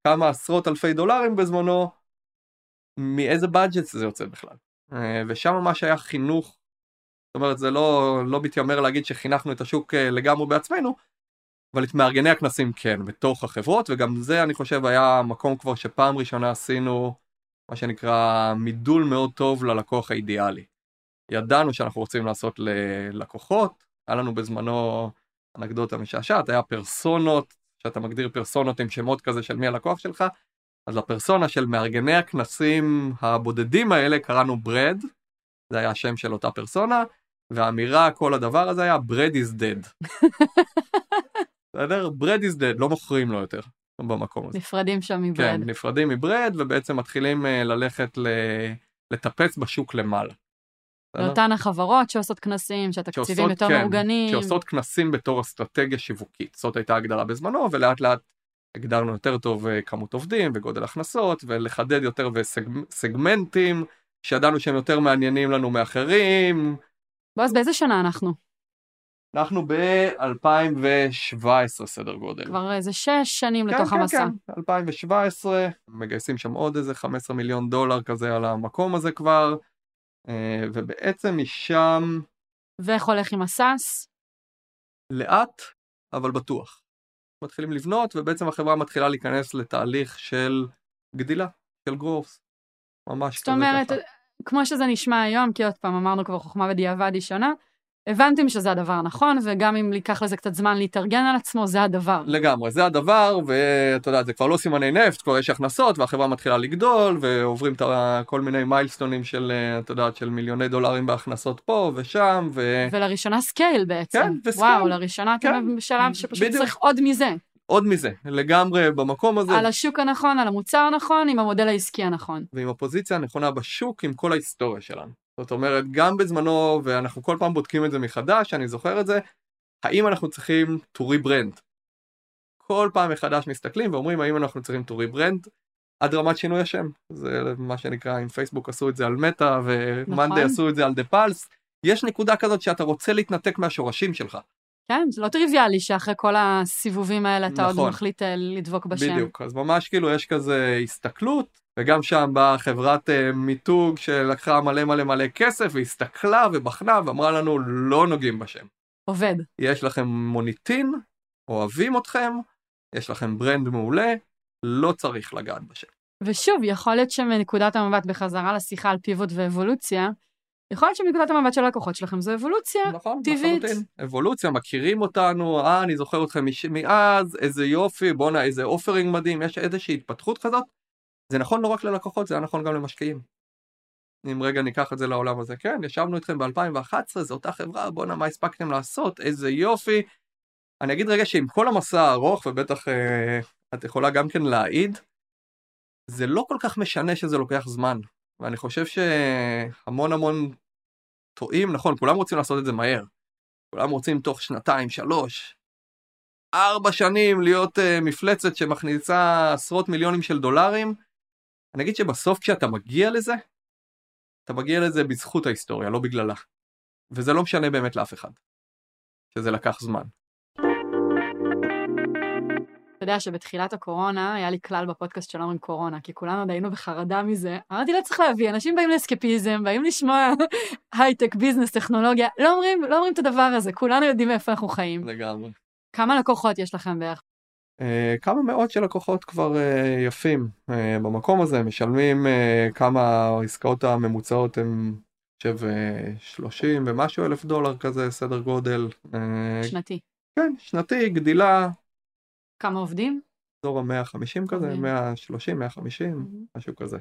כמה עשרות אלפי דולרים בזמנו מאיזה בדג'ט זה יוצא בכלל. אה, ושם ממש היה חינוך זאת אומרת זה לא, לא מתיימר להגיד שחינכנו את השוק אה, לגמרי בעצמנו, אבל את מארגני הכנסים כן, בתוך החברות, וגם זה אני חושב היה מקום כבר שפעם ראשונה עשינו מה שנקרא מידול מאוד טוב ללקוח האידיאלי. ידענו שאנחנו רוצים לעשות ללקוחות, היה לנו בזמנו אנקדוטה משעשעת, היה פרסונות, שאתה מגדיר פרסונות עם שמות כזה של מי הלקוח שלך, אז לפרסונה של מארגני הכנסים הבודדים האלה קראנו ברד, זה היה השם של אותה פרסונה, והאמירה כל הדבר הזה היה bread is dead. בסדר? bread is dead, לא מוכרים לו יותר במקום הזה. נפרדים שם מברד. כן, נפרדים מברד ובעצם מתחילים uh, ללכת ל... לטפס בשוק למעלה. לאותן החברות שעושות כנסים, שהתקציבים יותר כן, מאורגנים. שעושות כנסים בתור אסטרטגיה שיווקית. זאת הייתה הגדרה בזמנו, ולאט לאט הגדרנו יותר טוב uh, כמות עובדים וגודל הכנסות, ולחדד יותר וסגמנטים, שידענו שהם יותר מעניינים לנו מאחרים, בועז, באיזה שנה אנחנו? אנחנו ב-2017 סדר גודל. כבר איזה שש שנים כן, לתוך כן, המסע. כן, כן, 2017, מגייסים שם עוד איזה 15 מיליון דולר כזה על המקום הזה כבר, אה, ובעצם משם... ואיך הולך עם הסאס? לאט, אבל בטוח. מתחילים לבנות, ובעצם החברה מתחילה להיכנס לתהליך של גדילה, של גרוס. ממש כזה ככה. זאת אומרת, כמו שזה נשמע היום, כי עוד פעם אמרנו כבר חוכמה בדיעבד היא שונה, הבנתם שזה הדבר הנכון, וגם אם ייקח לזה קצת זמן להתארגן על עצמו, זה הדבר. לגמרי, זה הדבר, ואתה יודע, זה כבר לא סימני נפט, כבר יש הכנסות, והחברה מתחילה לגדול, ועוברים את כל מיני מיילסטונים של, אתה יודע, של מיליוני דולרים בהכנסות פה ושם, ו... ולראשונה scale בעצם. כן, ו-scale. וואו, לראשונה כן. אתם בשלב שפשוט בדיוק. צריך עוד מזה. עוד מזה, לגמרי במקום הזה. על השוק הנכון, על המוצר הנכון, עם המודל העסקי הנכון. ועם הפוזיציה הנכונה בשוק, עם כל ההיסטוריה שלנו. זאת אומרת, גם בזמנו, ואנחנו כל פעם בודקים את זה מחדש, אני זוכר את זה, האם אנחנו צריכים to rebrand. כל פעם מחדש מסתכלים ואומרים האם אנחנו צריכים to rebrand עד רמת שינוי השם. זה מה שנקרא, אם פייסבוק עשו את זה על מטא ומאנדי נכון. עשו את זה על daPulse. יש נקודה כזאת שאתה רוצה להתנתק מהשורשים שלך. כן, זה לא טריוויאלי שאחרי כל הסיבובים האלה אתה נכון. עוד מחליט אה, לדבוק בשם. בדיוק, אז ממש כאילו יש כזה הסתכלות, וגם שם באה חברת uh, מיתוג שלקחה מלא מלא מלא כסף והסתכלה ובחנה ואמרה לנו לא נוגעים בשם. עובד. יש לכם מוניטין, אוהבים אתכם, יש לכם ברנד מעולה, לא צריך לגעת בשם. ושוב, יכול להיות שמנקודת המבט בחזרה לשיחה על פיבוט ואבולוציה, יכול להיות שמנקודת המבט של הלקוחות שלכם זו אבולוציה נכון, טבעית. נכון, אבולוציה, מכירים אותנו, אה, אני זוכר אתכם מאז, איזה יופי, בואנה, איזה אופרינג מדהים, יש איזושהי התפתחות כזאת. זה נכון לא רק ללקוחות, זה היה נכון גם למשקיעים. אם רגע ניקח את זה לעולם הזה, כן, ישבנו איתכם ב-2011, זו אותה חברה, בואנה, מה הספקתם לעשות, איזה יופי. אני אגיד רגע שעם כל המסע הארוך, ובטח אה, את יכולה גם כן להעיד, זה לא כל כך משנה שזה לוקח זמן. ואני חושב שהמון המון טועים, נכון, כולם רוצים לעשות את זה מהר. כולם רוצים תוך שנתיים, שלוש, ארבע שנים להיות uh, מפלצת שמכניסה עשרות מיליונים של דולרים. אני אגיד שבסוף כשאתה מגיע לזה, אתה מגיע לזה בזכות ההיסטוריה, לא בגללה. וזה לא משנה באמת לאף אחד, שזה לקח זמן. אתה יודע שבתחילת הקורונה היה לי כלל בפודקאסט של אומרים קורונה, כי כולנו עוד היינו בחרדה מזה. אמרתי, לא צריך להביא, אנשים באים לאסקפיזם, באים לשמוע הייטק, ביזנס, טכנולוגיה, לא אומרים, לא אומרים את הדבר הזה, כולנו יודעים איפה אנחנו חיים. לגמרי. כמה לקוחות יש לכם בערך? Uh, כמה מאות של לקוחות כבר uh, יפים uh, במקום הזה, משלמים uh, כמה העסקאות הממוצעות הם, אני חושב, 30 ומשהו אלף דולר כזה, סדר גודל. Uh, שנתי. כן, שנתי, גדילה, כמה עובדים? אזור ה-150 כזה, עובדים. 130, 150, מהמם. משהו כזה.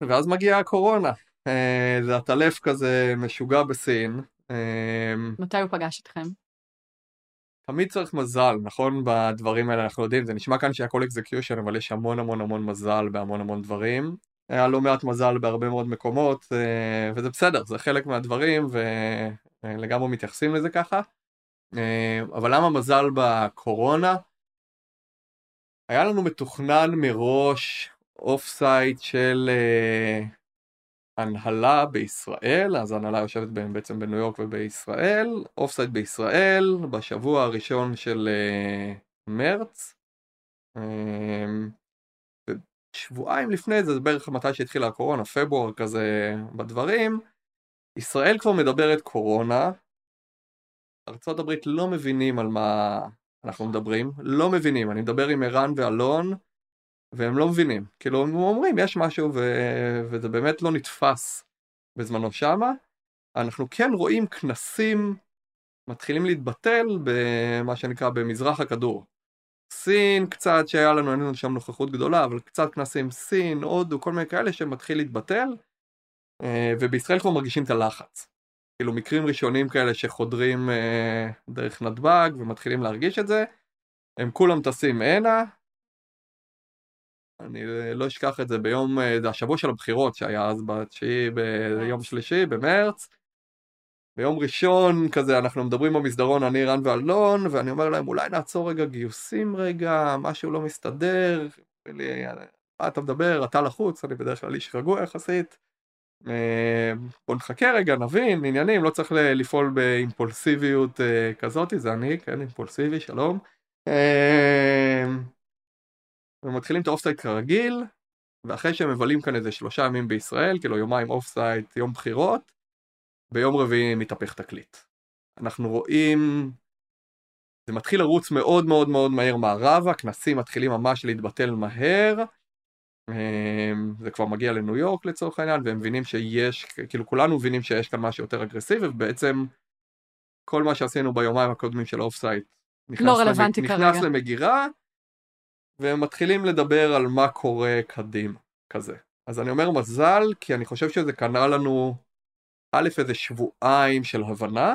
ואז מגיעה הקורונה. אה, זה הטלף כזה משוגע בסין. אה, מתי הוא פגש אתכם? תמיד צריך מזל, נכון? בדברים האלה אנחנו יודעים, זה נשמע כאן שהכל אקזקיושן, אבל יש המון המון המון מזל בהמון המון דברים. היה לא מעט מזל בהרבה מאוד מקומות, אה, וזה בסדר, זה חלק מהדברים, ולגמרי מתייחסים לזה ככה. אה, אבל למה מזל בקורונה? היה לנו מתוכנן מראש off-site של אה, הנהלה בישראל, אז ההנהלה יושבת ב- בעצם בניו יורק ובישראל, off-site בישראל בשבוע הראשון של אה, מרץ. אה, שבועיים לפני זה, זה בערך מתי שהתחילה הקורונה, פברואר כזה בדברים, ישראל כבר מדברת קורונה, ארה"ב לא מבינים על מה אנחנו מדברים, לא מבינים, אני מדבר עם ערן ואלון, והם לא מבינים, כאילו הם אומרים יש משהו ו... וזה באמת לא נתפס בזמנו שמה, אנחנו כן רואים כנסים מתחילים להתבטל במה שנקרא במזרח הכדור. סין קצת שהיה לנו, אין לנו שם נוכחות גדולה, אבל קצת כנסים סין, הודו, כל מיני כאלה שמתחיל להתבטל, אה, ובישראל כבר מרגישים את הלחץ. כאילו מקרים ראשונים כאלה שחודרים אה, דרך נתב"ג ומתחילים להרגיש את זה, הם כולם טסים הנה. אני אה, לא אשכח את זה ביום, אה, זה השבוע של הבחירות שהיה אז בתשיעי, ביום שלישי, במרץ. ביום ראשון כזה אנחנו מדברים במסדרון אני רן ואלון ואני אומר להם אולי נעצור רגע גיוסים רגע משהו לא מסתדר לי, מה אתה מדבר אתה לחוץ אני בדרך כלל איש רגוע יחסית אה, בוא נחכה רגע נבין עניינים לא צריך לפעול באימפולסיביות אה, כזאת זה אני כן אימפולסיבי שלום. אה, ומתחילים את ה-off-site כרגיל ואחרי שהם מבלים כאן איזה שלושה ימים בישראל כאילו יומיים off-site יום בחירות ביום רביעי מתהפך תקליט. אנחנו רואים, זה מתחיל לרוץ מאוד מאוד מאוד מהר. מערבה, כנסים מתחילים ממש להתבטל מהר, זה כבר מגיע לניו יורק לצורך העניין, והם מבינים שיש, כאילו כולנו מבינים שיש כאן משהו יותר אגרסיבי, ובעצם כל מה שעשינו ביומיים הקודמים של ה-off-site נכנס, לא רלוונטי למ... כרגע. נכנס למגירה, והם מתחילים לדבר על מה קורה קדימה, כזה. אז אני אומר מזל, כי אני חושב שזה קנה לנו א', איזה שבועיים של הבנה,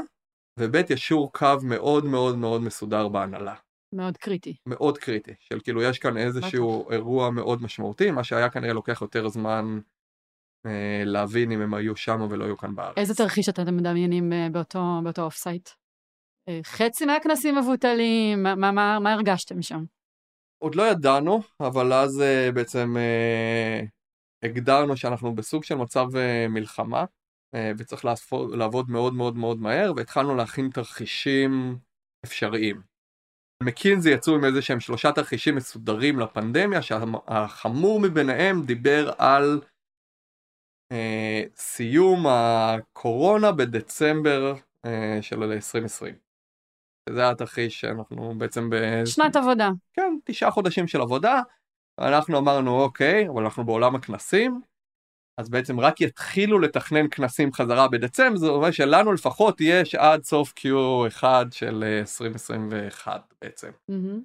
וב', ישור קו מאוד מאוד מאוד מסודר בהנהלה. מאוד קריטי. מאוד קריטי, של כאילו יש כאן איזשהו אירוע מאוד משמעותי, מה שהיה כנראה לוקח יותר זמן אה, להבין אם הם היו שם ולא היו כאן בארץ. איזה תרחיש אתם מדמיינים אה, באותו, באותו off-site? אה, חצי מהכנסים מבוטלים? מה, מה, מה, מה הרגשתם שם? עוד לא ידענו, אבל אז אה, בעצם אה, הגדרנו שאנחנו בסוג של מצב אה, מלחמה, אה, וצריך לעבוד מאוד מאוד מאוד מהר, והתחלנו להכין תרחישים אפשריים. מקינזי יצאו עם איזה שהם שלושה תרחישים מסודרים לפנדמיה, שהחמור מביניהם דיבר על אה, סיום הקורונה בדצמבר אה, של 2020. זה היה התרחיש שאנחנו בעצם ב... שנת עבודה. כן, תשעה חודשים של עבודה. אנחנו אמרנו אוקיי, אבל אנחנו בעולם הכנסים, אז בעצם רק יתחילו לתכנן כנסים חזרה בדצמבר, זה אומר שלנו לפחות יש עד סוף Q1 של אה, 2021 בעצם. מהמם.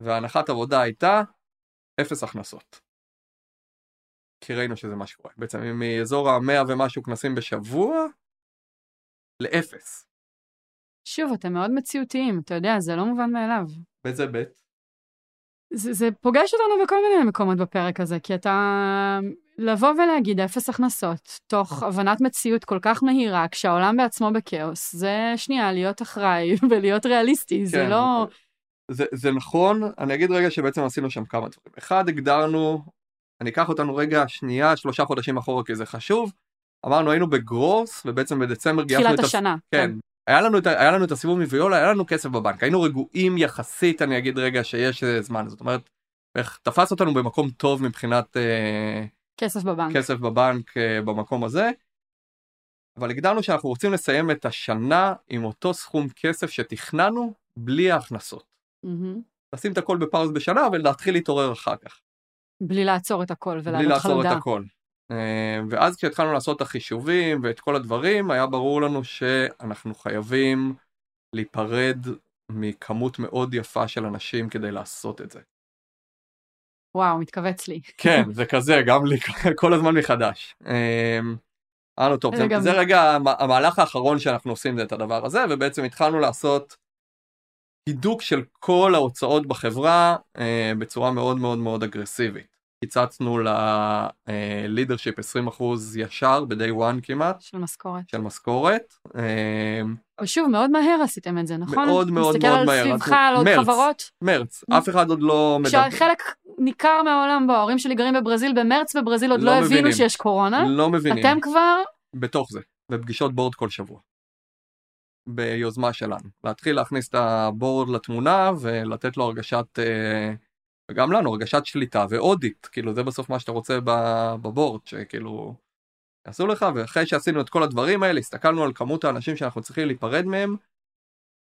והנחת עבודה הייתה אפס הכנסות. כי ראינו שזה מה שקורה. בעצם מאזור המאה ומשהו כנסים בשבוע, לאפס. שוב, אתם מאוד מציאותיים, אתה יודע, זה לא מובן מאליו. באיזה בית? זה, זה פוגש אותנו בכל מיני מקומות בפרק הזה, כי אתה... לבוא ולהגיד אפס הכנסות, תוך הבנת מציאות כל כך מהירה, כשהעולם בעצמו בכאוס, זה שנייה, להיות אחראי ולהיות ריאליסטי, כן, זה לא... זה, זה נכון, אני אגיד רגע שבעצם עשינו שם כמה דברים. אחד, הגדרנו, אני אקח אותנו רגע שנייה, שלושה חודשים אחורה כי זה חשוב, אמרנו היינו בגרוס, ובעצם בדצמבר גייסנו את... תחילת השנה. כן. כן. היה לנו, את, היה לנו את הסיבוב מוויולה, היה לנו כסף בבנק, היינו רגועים יחסית, אני אגיד רגע שיש אה, זמן, זאת אומרת, איך תפס אותנו במקום טוב מבחינת... אה, כסף בבנק. כסף בבנק אה, במקום הזה. אבל הגדרנו שאנחנו רוצים לסיים את השנה עם אותו סכום כסף שתכננו בלי ההכנסות. Mm-hmm. לשים את הכל בפאוז בשנה ולהתחיל להתעורר אחר כך. בלי לעצור את הכל ולעלות חלודה. בלי לעצור את הכל. אה, ואז כשהתחלנו לעשות את החישובים ואת כל הדברים, היה ברור לנו שאנחנו חייבים להיפרד מכמות מאוד יפה של אנשים כדי לעשות את זה. וואו, מתכווץ לי. כן, זה כזה, גם לי כל הזמן מחדש. אמרנו, טוב, זה, זה רגע המהלך האחרון שאנחנו עושים זה את הדבר הזה, ובעצם התחלנו לעשות הידוק של כל ההוצאות בחברה אה, בצורה מאוד מאוד מאוד אגרסיבית. קיצצנו ל-leadership 20% ישר ב-day one כמעט. של משכורת. של משכורת. ושוב, מאוד מהר עשיתם את זה, נכון? מאוד מאוד מאוד מהר. מסתכל על סביבך, על עוד חברות. מרץ, אף אחד עוד לא מדבר. כשחלק ניכר מהעולם בו, ההורים שלי גרים בברזיל, במרץ בברזיל עוד לא, לא הבינו שיש קורונה. לא מבינים. אתם כבר... בתוך זה, בפגישות בורד כל שבוע. ביוזמה שלנו. להתחיל להכניס את הבורד לתמונה ולתת לו הרגשת... אה, וגם לנו הרגשת שליטה ואודיט, כאילו זה בסוף מה שאתה רוצה בבורד, שכאילו יעשו לך, ואחרי שעשינו את כל הדברים האלה, הסתכלנו על כמות האנשים שאנחנו צריכים להיפרד מהם,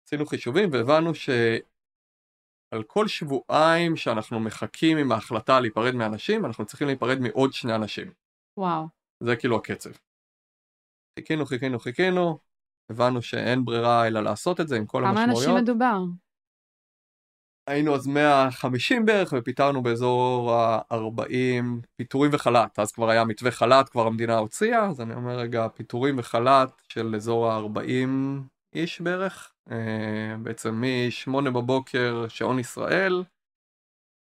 עשינו חישובים והבנו שעל כל שבועיים שאנחנו מחכים עם ההחלטה להיפרד מאנשים, אנחנו צריכים להיפרד מעוד שני אנשים. וואו. זה כאילו הקצב. חיכינו, חיכינו, חיכינו, הבנו שאין ברירה אלא לעשות את זה עם כל המשמעויות. כמה אנשים מדובר? היינו אז 150 בערך ופיטרנו באזור ה-40 פיטורים וחל"ת, אז כבר היה מתווה חל"ת, כבר המדינה הוציאה, אז אני אומר רגע פיטורים וחל"ת של אזור ה-40 איש בערך, אה, בעצם מ-8 בבוקר שעון ישראל,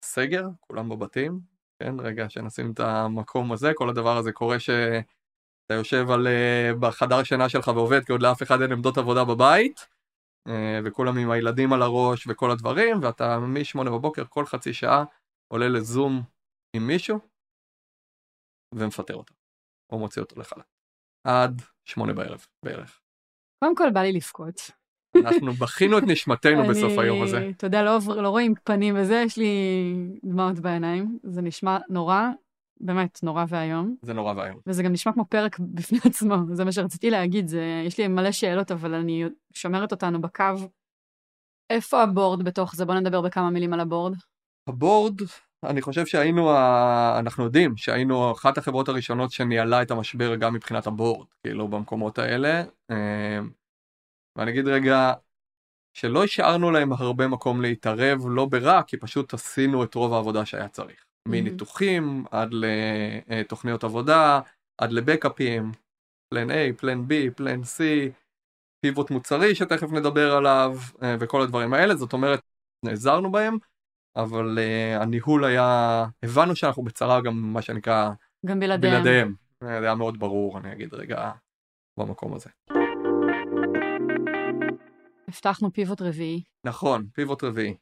סגר, כולם בבתים, כן, רגע שנשים את המקום הזה, כל הדבר הזה קורה שאתה יושב על, אה, בחדר שינה שלך ועובד כי עוד לאף אחד אין עמדות עבודה בבית. אה, וכולם עם הילדים על הראש וכל הדברים, ואתה מ-8 בבוקר כל חצי שעה עולה לזום עם מישהו ומפטר אותו, או מוציא אותו לחל"ת. עד שמונה בערב בערך. קודם כל בא לי לבכות. אנחנו בכינו את נשמתנו בסוף היום הזה. אתה יודע, לא, לא רואים פנים וזה, יש לי דמעות בעיניים, זה נשמע נורא, באמת נורא ואיום. זה נורא ואיום. וזה גם נשמע כמו פרק בפני עצמו, זה מה שרציתי להגיד, זה, יש לי מלא שאלות, אבל אני שומרת אותנו בקו. איפה הבורד בתוך זה? בוא נדבר בכמה מילים על הבורד. הבורד, אני חושב שהיינו, ה... אנחנו יודעים שהיינו אחת החברות הראשונות שניהלה את המשבר גם מבחינת הבורד, כאילו במקומות האלה. אה, ואני אגיד רגע, שלא השארנו להם הרבה מקום להתערב, לא ברע, כי פשוט עשינו את רוב העבודה שהיה צריך. מניתוחים עד לתוכניות עבודה, עד לבקאפים, פלן A, פלן B, פלן C, פיבוט מוצרי שתכף נדבר עליו, אה, וכל הדברים האלה, זאת אומרת, נעזרנו בהם, אבל uh, הניהול היה, הבנו שאנחנו בצרה גם מה שנקרא, גם בלעדיהם. בלעדיהם. זה היה מאוד ברור, אני אגיד רגע, במקום הזה. הבטחנו פיבוט רביעי. נכון, פיבוט רביעי.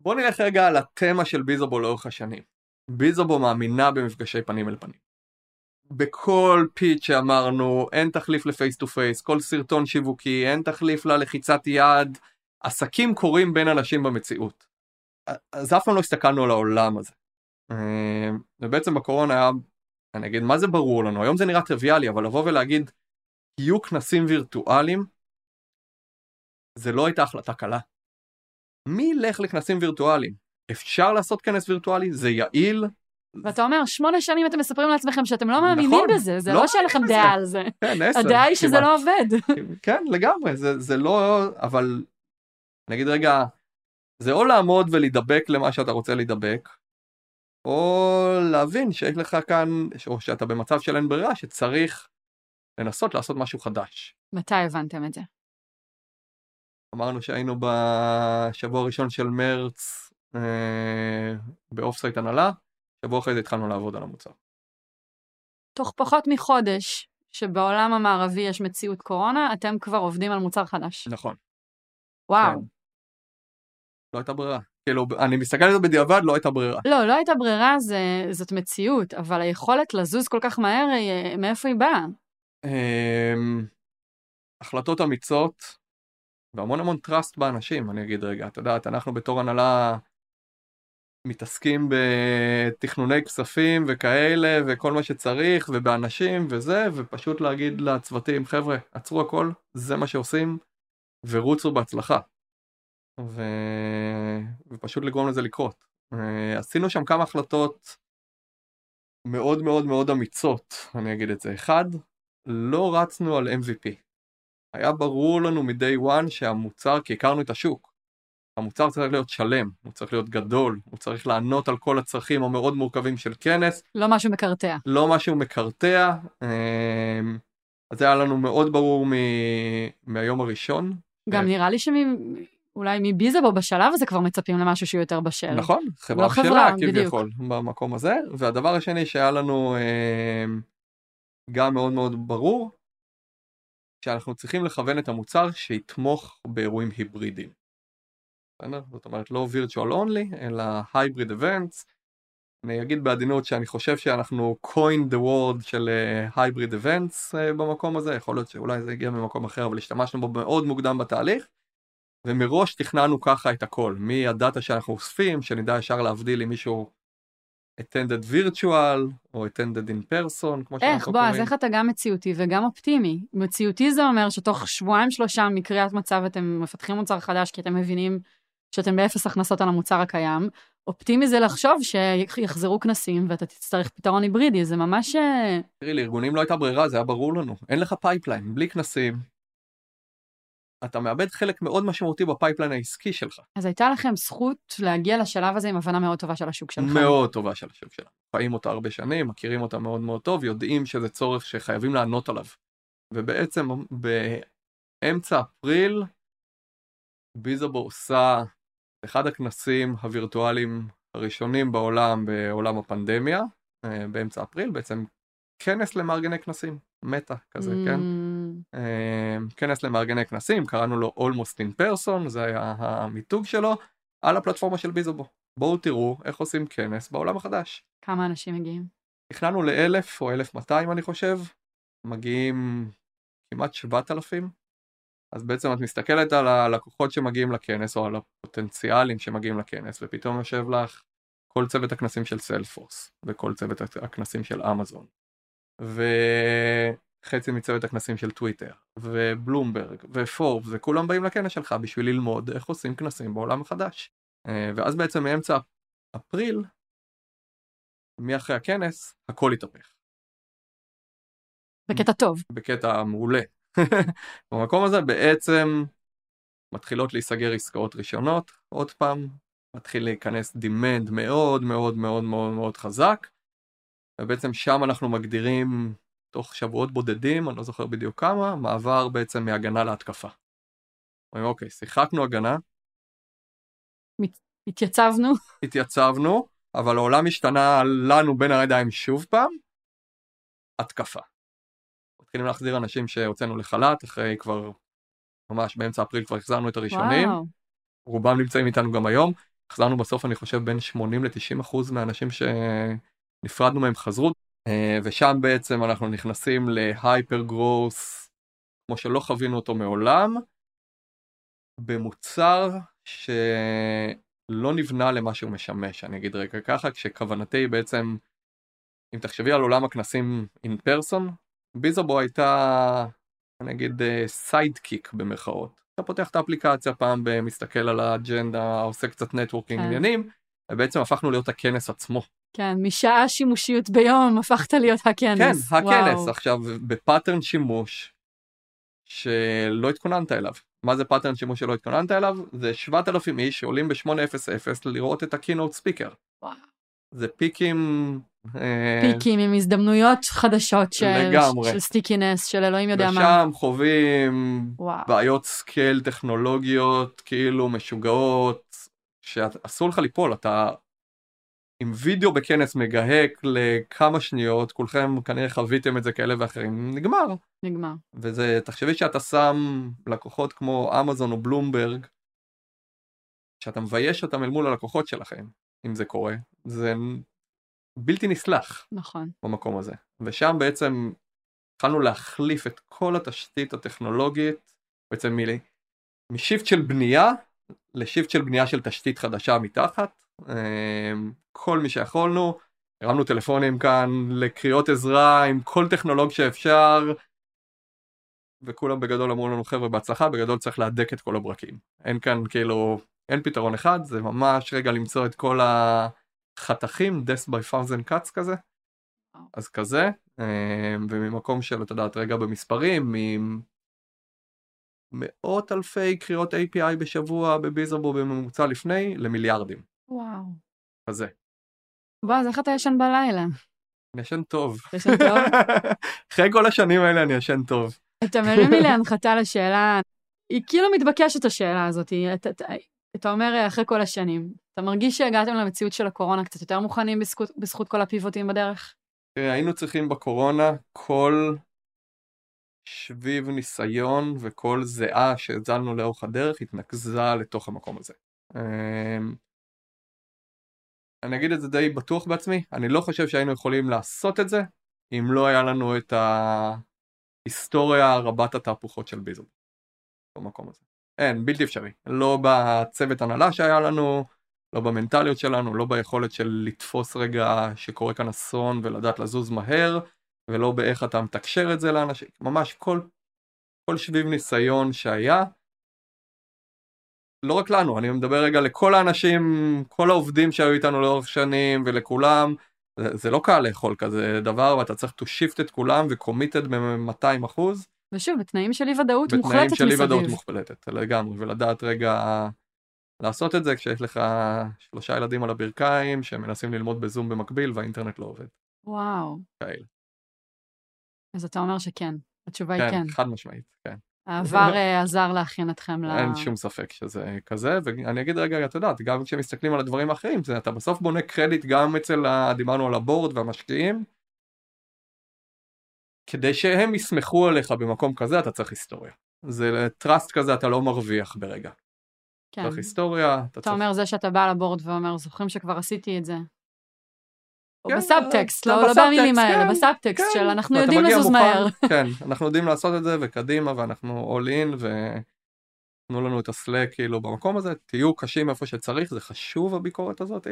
בוא נלך רגע על התמה של ביזובו לאורך השנים. ביזובו מאמינה במפגשי פנים אל פנים. בכל pitch שאמרנו, אין תחליף ל-face to face, כל סרטון שיווקי, אין תחליף ללחיצת יד, עסקים קורים בין אנשים במציאות. אז אף פעם לא הסתכלנו על העולם הזה. אה, ובעצם בקורונה היה, אני אגיד, מה זה ברור לנו? היום זה נראה טריוויאלי, אבל לבוא ולהגיד, יהיו כנסים וירטואליים, זה לא הייתה החלטה קלה. מי ילך לכנסים וירטואליים? אפשר לעשות כנס וירטואלי, זה יעיל. ואתה אומר, שמונה שנים אתם מספרים לעצמכם שאתם לא מאמינים נכון, בזה, זה לא, לא שאין לכם דעה על זה. כן, עשר. הדעה היא שזה לא עובד. כן, לגמרי, זה, זה לא, אבל נגיד רגע, זה או לעמוד ולהידבק למה שאתה רוצה להידבק, או להבין שיש לך כאן, או שאתה במצב של אין ברירה, שצריך לנסות לעשות משהו חדש. מתי הבנתם את זה? אמרנו שהיינו בשבוע הראשון של מרץ אה, ב-off-site הנהלה, שבוע אחרי זה התחלנו לעבוד על המוצר. תוך פחות מחודש, שבעולם המערבי יש מציאות קורונה, אתם כבר עובדים על מוצר חדש. נכון. וואו. כן. לא הייתה ברירה. כאילו, אני מסתכל על זה בדיעבד, לא הייתה ברירה. לא, לא הייתה ברירה, זה, זאת מציאות, אבל היכולת לזוז כל כך מהר, היא- מאיפה היא באה? אמ, החלטות אמיצות והמון המון trust באנשים, אני אגיד רגע. את יודעת, אנחנו בתור הנהלה מתעסקים בתכנוני כספים וכאלה וכל מה שצריך ובאנשים וזה, ופשוט להגיד לצוותים, חבר'ה, עצרו הכל, זה מה שעושים, ורוצו בהצלחה. ו... ופשוט לגרום לזה לקרות. אה, עשינו שם כמה החלטות מאוד מאוד מאוד אמיצות, אני אגיד את זה. אחד, לא רצנו על MVP. היה ברור לנו מ-day one שהמוצר, כי הכרנו את השוק, המוצר צריך להיות שלם, הוא צריך להיות גדול, הוא צריך לענות על כל הצרכים המאוד מורכבים של כנס, לא משהו מקרטע. לא משהו מקרטע. אמ, אז זה היה לנו מאוד ברור מ- מהיום הראשון. גם כן. נראה לי שאולי מביזבו בשלב הזה כבר מצפים למשהו שהוא יותר בשל. נכון, חברה לא בשלה. כביכול במקום הזה. והדבר השני שהיה לנו אמ, גם מאוד מאוד ברור, שאנחנו צריכים לכוון את המוצר שיתמוך באירועים היברידיים. בסדר? זאת אומרת לא virtual only, אלא hybrid events. אני אגיד בעדינות שאני חושב שאנחנו coin the word של אה, hybrid events אה, במקום הזה, יכול להיות שאולי זה הגיע ממקום אחר, אבל השתמשנו בו מאוד מוקדם בתהליך. ומראש תכננו ככה את הכל, מהדאטה שאנחנו אוספים, שנדע ישר להבדיל אם מישהו attended virtual או attended in person, כמו איך, שאנחנו בועז, קוראים. איך אתה גם מציאותי וגם אופטימי? מציאותי זה אומר שתוך שבועיים שלושה מקריאת מצב אתם מפתחים מוצר חדש כי אתם מבינים שאתם באפס הכנסות על המוצר הקיים. אופטימי זה לחשוב שיחזרו כנסים ואתה תצטרך פתרון היברידי, זה ממש... אה, תראי, לארגונים לא הייתה ברירה, זה היה ברור לנו. אין לך pipeline, בלי כנסים. אתה מאבד חלק מאוד משמעותי ב-pipeline העסקי שלך. אז הייתה לכם זכות להגיע לשלב הזה עם הבנה מאוד טובה של השוק שלך. מאוד טובה של השוק שלנו. חיים אותה הרבה שנים, מכירים אותה מאוד מאוד טוב, יודעים שזה צורך שחייבים לענות עליו. ובעצם באמצע אפריל, ביזאבו עושה אחד הכנסים הווירטואליים הראשונים בעולם בעולם הפנדמיה, אה, באמצע אפריל, בעצם כנס למארגני כנסים, מטא כזה, כן? Mm, אה, כנס למארגני כנסים, קראנו לו Almost in person, זה היה המיתוג שלו, על הפלטפורמה של ביזובו. בואו תראו איך עושים כנס בעולם החדש. כמה אנשים מגיעים? תכננו לאלף או אלף מאתיים אני חושב, מגיעים כמעט שבעת אלפים. אז בעצם את מסתכלת על הלקוחות שמגיעים לכנס או על הפוטנציאלים שמגיעים לכנס ופתאום יושב לך כל צוות הכנסים של סיילפורס וכל צוות הכנסים של אמזון וחצי מצוות הכנסים של טוויטר ובלומברג ופורבס וכולם באים לכנס שלך בשביל ללמוד איך עושים כנסים בעולם החדש אה, ואז בעצם מאמצע אפריל מאחרי הכנס הכל התהפך בקטע טוב. בקטע מעולה. במקום הזה בעצם מתחילות להיסגר עסקאות ראשונות, עוד פעם, מתחיל להיכנס demand מאוד מאוד מאוד מאוד מאוד חזק, ובעצם שם אנחנו מגדירים תוך שבועות בודדים, אני לא זוכר בדיוק כמה, מעבר בעצם מהגנה להתקפה. אומרים אוקיי, שיחקנו הגנה, התייצבנו. התייצבנו, אבל העולם השתנה לנו בין הידיים שוב פעם, התקפה. מתחילים להחזיר אנשים שהוצאנו לחל"ת, אחרי כבר, ממש באמצע אפריל כבר החזרנו את הראשונים. וואו. רובם נמצאים איתנו גם היום. החזרנו בסוף, אני חושב, בין 80 ל-90 אחוז מהאנשים שנפרדנו מהם חזרו. אה, ושם בעצם אנחנו נכנסים להייפר גרוס, כמו שלא חווינו אותו מעולם, במוצר שלא נבנה למה שהוא משמש, אני אגיד רגע ככה, כשכוונתי בעצם, אם תחשבי על עולם הכנסים in person, Bizzabo הייתה, אני אגיד, sidekick במרכאות. אתה פותח את האפליקציה פעם במסתכל על האג'נדה, עושה קצת networking כן. עניינים, ובעצם הפכנו להיות הכנס עצמו. כן, משעה שימושיות ביום הפכת להיות הכנס. כן, הכנס. וואו. עכשיו, ב-pattern שימוש שלא התכוננת אליו. מה זה pattern שימוש שלא התכוננת אליו? זה 7,000 איש שעולים ב-800 לראות את ה-keynote speaker. וואו. זה פיקים... אה, פיקים עם הזדמנויות חדשות של, לגמרי. של stickiness, של אלוהים יודע מה. ושם חווים וואו. בעיות scale טכנולוגיות כאילו משוגעות, שאסור לך ליפול, אתה עם וידאו בכנס מגהק לכמה שניות, כולכם כנראה חוויתם את זה כאלה ואחרים, נגמר. נגמר. וזה, תחשבי שאתה שם לקוחות כמו אמזון או בלומברג, שאתה מבייש אותם אל מול הלקוחות שלכם, אם זה קורה, זה בלתי נסלח נכון. במקום הזה. ושם בעצם התחלנו להחליף את כל התשתית הטכנולוגית, בעצם מ- מ-shift של בנייה לשיפט של בנייה של תשתית חדשה מתחת. אמ, כל מי שיכולנו, הרמנו טלפונים כאן לקריאות עזרה עם כל טכנולוג שאפשר, וכולם בגדול אמרו לנו חבר'ה בהצלחה, בגדול צריך להדק את כל הברקים. אין כאן כאילו, אין פתרון אחד, זה ממש רגע למצוא את כל החתכים, death by thousand cuts כזה. אז כזה, אמ, וממקום של, את יודעת, רגע במספרים, ממאות אלפי קריאות API בשבוע בביזרבו בממוצע לפני, למיליארדים. וואו. כזה. בועז, איך אתה ישן בלילה? אני ישן טוב. ישן טוב? אחרי כל השנים האלה אני ישן טוב. אתה מרים לי להנחתה לשאלה, היא כאילו מתבקשת השאלה הזאת, אתה, אומר אחרי כל השנים, אתה מרגיש שהגעתם למציאות של הקורונה קצת יותר מוכנים בזכות, בזכות כל הפיבוטים בדרך? תראה, היינו צריכים בקורונה כל שביב ניסיון וכל זיעה שהזלנו לאורך הדרך התנקזה לתוך המקום הזה. אמ, אני אגיד את זה די בטוח בעצמי, אני לא חושב שהיינו יכולים לעשות את זה אם לא היה לנו את ההיסטוריה רבת התהפוכות של ביזל במקום הזה. אין, בלתי אפשרי. לא בצוות הנהלה שהיה לנו, לא במנטליות שלנו, לא ביכולת של לתפוס רגע שקורה כאן אסון ולדעת לזוז מהר, ולא באיך אתה מתקשר את זה לאנשים. ממש כל, כל שביב ניסיון שהיה, לא רק לנו, אני מדבר רגע לכל האנשים, כל העובדים שהיו איתנו לאורך שנים ולכולם, זה, זה לא קל לאכול כזה דבר ואתה צריך to shift את כולם ו-committed ב-200 אחוז. ושוב, בתנאים של אי ודאות מוחלטת בתנאים של אי מסביב. ודאות מוחלטת, לגמרי, ולדעת רגע לעשות את זה כשיש לך שלושה ילדים על הברכיים שמנסים ללמוד בזום במקביל והאינטרנט לא עובד. וואו. כאלה. אז אתה אומר שכן. התשובה היא כן. כן, חד משמעית, כן. העבר אה, עזר להכין אתכם ל... אין שום ספק שזה כזה, ואני אגיד רגע, את יודעת, גם כשמסתכלים על הדברים האחרים, זה, אתה בסוף בונה קרדיט גם אצל, ה... דיברנו על הבורד והמשקיעים, כדי שהם יסמכו עליך במקום כזה, אתה צריך היסטוריה. זה טראסט כזה אתה לא מרוויח ברגע. כן. צריך היסטוריה, אתה אתה צריך... אומר זה שאתה בא לבורד ואומר, זוכרים שכבר עשיתי את זה. או כן, בסאבטקסט, אתה לא לא במילים האלה, כן, בסאבטקסט כן. של אנחנו יודעים לזוז מהר. כן, אנחנו יודעים לעשות את זה וקדימה ואנחנו all in ותנו לנו את הסלק כאילו במקום הזה, תהיו קשים איפה שצריך, זה חשוב הביקורת הזאת.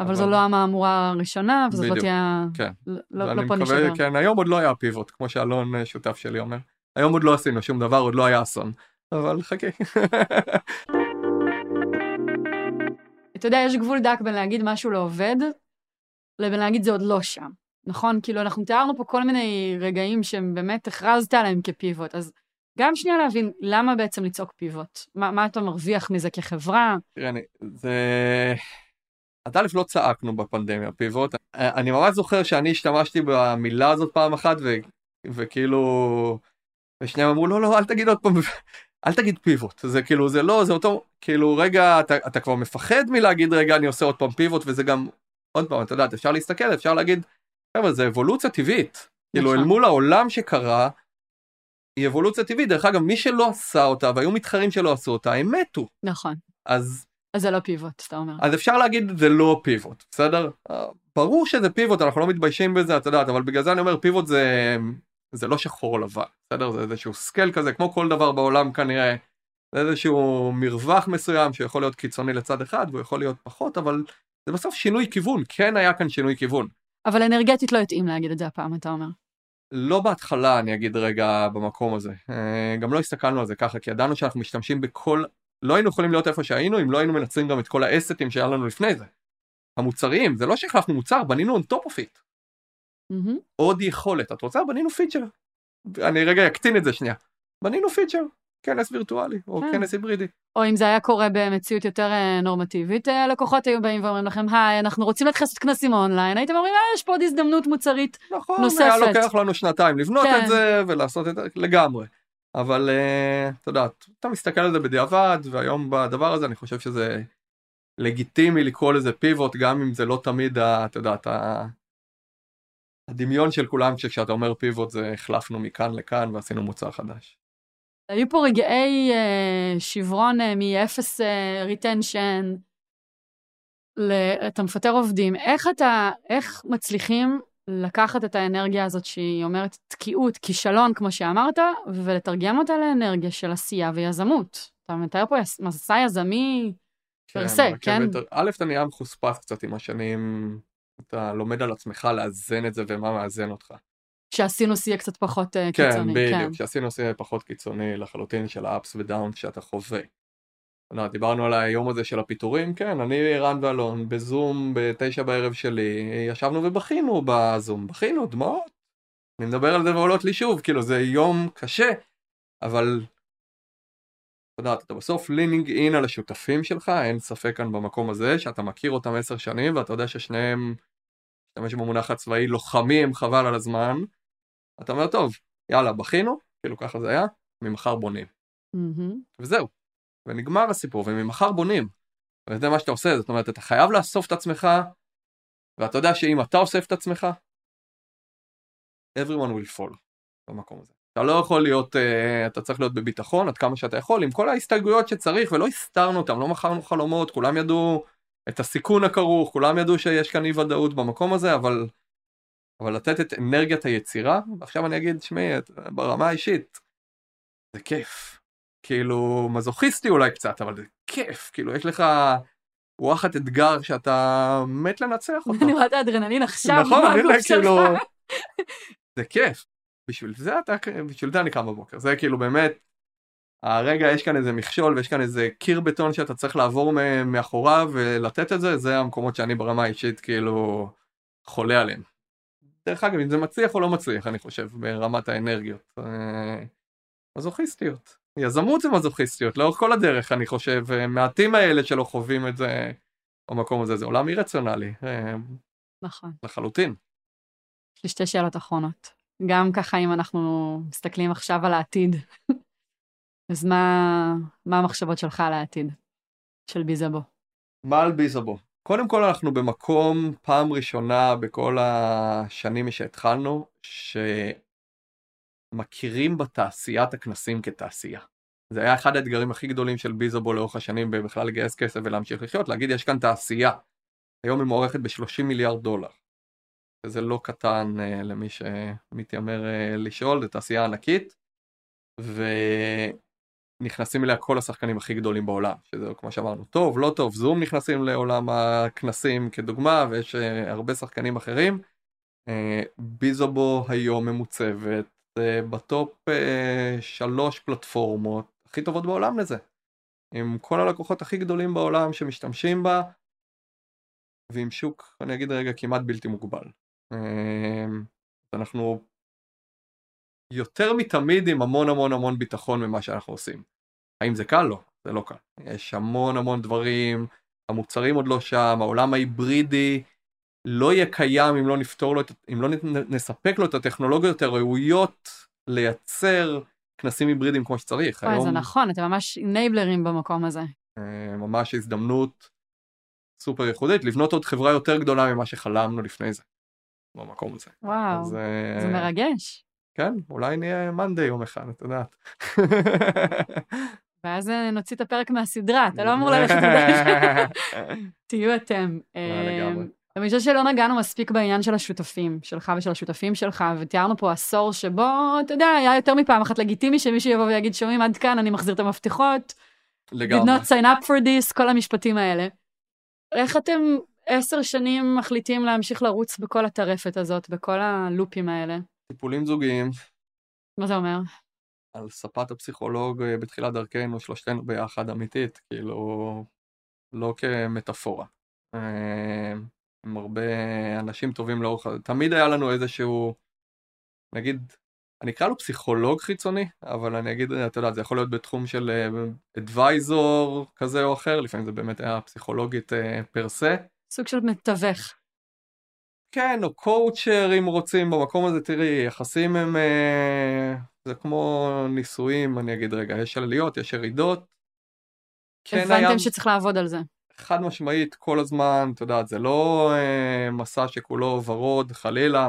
אבל זו לא המהמורה הראשונה, וזאת לא תהיה... כן. לא- לא פה נשבר. כן, היום עוד לא היה פיבוט, כמו שאלון אה, שותף שלי אומר. היום עוד לא עשינו שום דבר, עוד לא היה אסון. אבל חכי. אתה יודע, יש גבול דק בין להגיד משהו לא עובד, לבין להגיד זה עוד לא שם. נכון? כאילו, אנחנו תיארנו פה כל מיני רגעים שהם באמת הכרזת עליהם כפיבוט, אז גם שנייה להבין למה בעצם לצעוק פיבוט. מה, מה אתה מרוויח מזה כחברה? תראה, זה... אז א', לא צעקנו בפנדמיה פיבוט. אני ממש זוכר שאני השתמשתי במילה הזאת פעם אחת, ו... וכאילו... ושניהם אמרו, לא, לא, אל תגיד עוד פעם, אל תגיד פיבוט. זה כאילו, זה לא, זה אותו, כאילו, רגע, אתה, אתה כבר מפחד מלהגיד, רגע, אני עושה עוד פעם פיבוט, וזה גם, עוד פעם, אתה יודע, אפשר להסתכל, אפשר להגיד, חבר'ה, זה אבולוציה טבעית. כאילו, נכון. אל מול העולם שקרה, היא אבולוציה טבעית. דרך אגב, מי שלא עשה אותה, והיו מתחרים שלא עשו אותה, הם מתו. נכון. אז אז זה לא פיבוט, אתה אומר. אז אפשר להגיד זה לא פיבוט, בסדר? אה, ברור שזה פיבוט, אנחנו לא מתביישים בזה, את יודעת, אבל בגלל זה אני אומר פיבוט זה, זה לא שחור לבן, בסדר? זה איזשהו סקל כזה, כמו כל דבר בעולם כנראה, זה איזשהו מרווח מסוים שיכול להיות קיצוני לצד אחד והוא יכול להיות פחות, אבל זה בסוף שינוי כיוון, כן היה כאן שינוי כיוון. אבל אנרגטית לא התאים להגיד את זה הפעם, אתה אומר. לא בהתחלה אני אגיד רגע במקום הזה, אה, גם לא הסתכלנו על זה ככה, כי ידענו שאנחנו משתמשים בכל, לא היינו יכולים להיות איפה שהיינו אם לא היינו מנצלים גם את כל האסטים שהיה לנו לפני זה. המוצריים, זה לא שהחלפנו מוצר, בנינו on top of it. מהמם. עוד יכולת, את רוצה? בנינו feature. אני רגע אקטין את זה שנייה. בנינו feature. כנס וירטואלי, או כן. כנס היברידי. או אם זה היה קורה במציאות יותר אה, נורמטיבית, אה, לקוחות היו באים ואומרים לכם, היי, אנחנו רוצים להתחיל לעשות כנסים אונליין, הייתם אומרים, אה, יש פה עוד הזדמנות מוצרית. נכון, נוספת. היה לוקח לנו שנתיים לבנות כן. את זה ולעשות את זה לגמרי. אבל אה, אתה יודע, אתה מסתכל על זה בדיעבד, והיום בדבר הזה אני חושב שזה לגיטימי לקרוא לזה pivot, גם אם זה לא תמיד, אתה יודע, אתה... הדמיון של כולם כשאתה אומר pivot זה החלפנו מכאן לכאן ועשינו מוצר חדש. היו פה רגעי אה, שברון אה, מ-0 retention, אתה מפטר עובדים, איך אתה, איך מצליחים לקחת את האנרגיה הזאת שהיא אומרת תקיעות, כישלון, כמו שאמרת, ולתרגם אותה לאנרגיה של עשייה ויזמות. אתה מתאר פה יס- מסע יזמי פרסה, כן? רכבת- א', אתה נהיה מחוספס קצת עם השנים, אתה לומד על עצמך לאזן את זה ומה מאזן אותך. שעשינו סי פחות פחות אה, כן, קיצוני. בדיוק, שעשינו נושא פחות קיצוני לחלוטין של האפס ודאונס שאתה חווה. יודע, דיברנו על היום הזה של הפיטורים, כן, אני, רן ואלון, בזום בתשע בערב שלי, ישבנו ובכינו בזום, בכינו, דמעות. אני מדבר על זה ועולות לי שוב, כאילו זה יום קשה, אבל אתה יודע, אתה בסוף לינינג אין על השותפים שלך, אין ספק כאן במקום הזה, שאתה מכיר אותם עשר שנים, ואתה יודע ששניהם, משתמש במונח הצבאי, לוחמים חבל על הזמן. אתה אומר, טוב, יאללה, בכינו, כאילו ככה זה היה, ממחר בונים. מהמם. וזהו. ונגמר הסיפור, וממחר בונים. וזה מה שאתה עושה, זאת אומרת, אתה חייב לאסוף את עצמך, ואתה יודע שאם אתה אוסף את עצמך, everyone will fall במקום הזה. אתה לא יכול להיות, uh, אתה צריך להיות בביטחון עד כמה שאתה יכול, עם כל ההסתייגויות שצריך, ולא הסתרנו אותם, לא מכרנו חלומות, כולם ידעו את הסיכון הכרוך, כולם ידעו שיש כאן אי ודאות במקום הזה, אבל, אבל לתת את אנרגיית היצירה, ועכשיו אני אגיד, שמעי, ברמה האישית, זה כיף. כאילו, מזוכיסטי אולי קצת, אבל זה כיף, כאילו, יש לך וואחד אתגר שאתה מת לנצח אותו. אני רואה את האדרנלין עכשיו, נכון, אני לא כאילו... זה כיף. בשביל זה אתה, בשביל זה אני קם בבוקר. זה כאילו באמת, הרגע יש כאן איזה מכשול ויש כאן איזה קיר בטון שאתה צריך לעבור מאחוריו ולתת את זה, זה המקומות שאני ברמה האישית כאילו חולה עליהם. דרך אגב, אם זה מצליח או לא מצליח, אני חושב, ברמת האנרגיות. אה, מזוכיסטיות. יזמות זה מזוכיסטיות, לאורך כל הדרך, אני חושב. מעטים האלה שלא חווים את זה במקום הזה, זה עולם אי-רציונלי, אה, נכון. לחלוטין. יש לי שתי שאלות אחרונות. גם ככה, אם אנחנו מסתכלים עכשיו על העתיד, אז מה, מה המחשבות שלך על העתיד של ביזבו? מה על ביזבו? קודם כל אנחנו במקום פעם ראשונה בכל השנים שהתחלנו, שמכירים בתעשיית הכנסים כתעשייה. זה היה אחד האתגרים הכי גדולים של ביזבו לאורך השנים בכלל לגייס כסף ולהמשיך לחיות, להגיד יש כאן תעשייה. היום היא מוערכת ב-30 מיליארד דולר. וזה לא קטן uh, למי שמתיימר uh, לשאול, זו תעשייה ענקית. ונכנסים אליה כל השחקנים הכי גדולים בעולם, שזה כמו שאמרנו, טוב, לא טוב, זום נכנסים לעולם הכנסים כדוגמה, ויש uh, הרבה שחקנים אחרים. ביזובו היום ממוצבת uh, בטופ uh, שלוש פלטפורמות הכי טובות בעולם לזה. עם כל הלקוחות הכי גדולים בעולם שמשתמשים בה, ועם שוק, אני אגיד רגע, כמעט בלתי מוגבל. אמ, אנחנו יותר מתמיד עם המון המון המון ביטחון ממה שאנחנו עושים. האם זה קל? לא, זה לא קל. יש המון המון דברים, המוצרים עוד לא שם, העולם ההיברידי לא יהיה קיים אם לא נפתור לו, אם לא נספק לו את הטכנולוגיות הראויות לייצר כנסים היברידיים כמו שצריך. וואי, זה נכון, אתם ממש נייבלרים במקום הזה. אה, ממש הזדמנות סופר ייחודית, לבנות עוד חברה יותר גדולה ממה שחלמנו לפני זה, במקום הזה. וואו, אז, אה, זה מרגש. כן, אולי נהיה מאנדי יום אחד, את יודעת. ואז אה, נוציא את הפרק מהסדרה, אתה לא אמור ללכת לדרך. תהיו אתם. לגמרי. אה, אני חושבת שלא נגענו מספיק בעניין של השותפים שלך ושל השותפים שלך, ותיארנו פה עשור שבו, אתה יודע, היה יותר מפעם אחת לגיטימי שמישהו יבוא ויגיד, שומעים עד כאן, אני מחזיר את המפתחות, did לגמרי. not sign up for this, כל המשפטים האלה. איך אתם עשר שנים מחליטים להמשיך לרוץ בכל הטרפת הזאת, בכל הלופים האלה? טיפולים זוגיים, מה זה אומר? על ספת הפסיכולוג אה, בתחילת דרכנו, שלושתנו ביחד אמיתית, כאילו, לא כמטאפורה. אה, עם הרבה אנשים טובים לאורך, תמיד היה לנו איזשהו, נגיד, אני אקרא לו פסיכולוג חיצוני, אבל אני אגיד, אתה יודע, זה יכול להיות בתחום של אדוויזור כזה או אחר, לפעמים זה באמת היה פסיכולוגית פר סה. סוג של מתווך. כן, או קואוצ'ר אם רוצים במקום הזה, תראי, יחסים הם... זה כמו נישואים, אני אגיד רגע, יש עליות, יש ירידות. כן הבנתם היה... שצריך לעבוד על זה. חד משמעית, כל הזמן, את יודעת, זה לא אה, מסע שכולו ורוד, חלילה,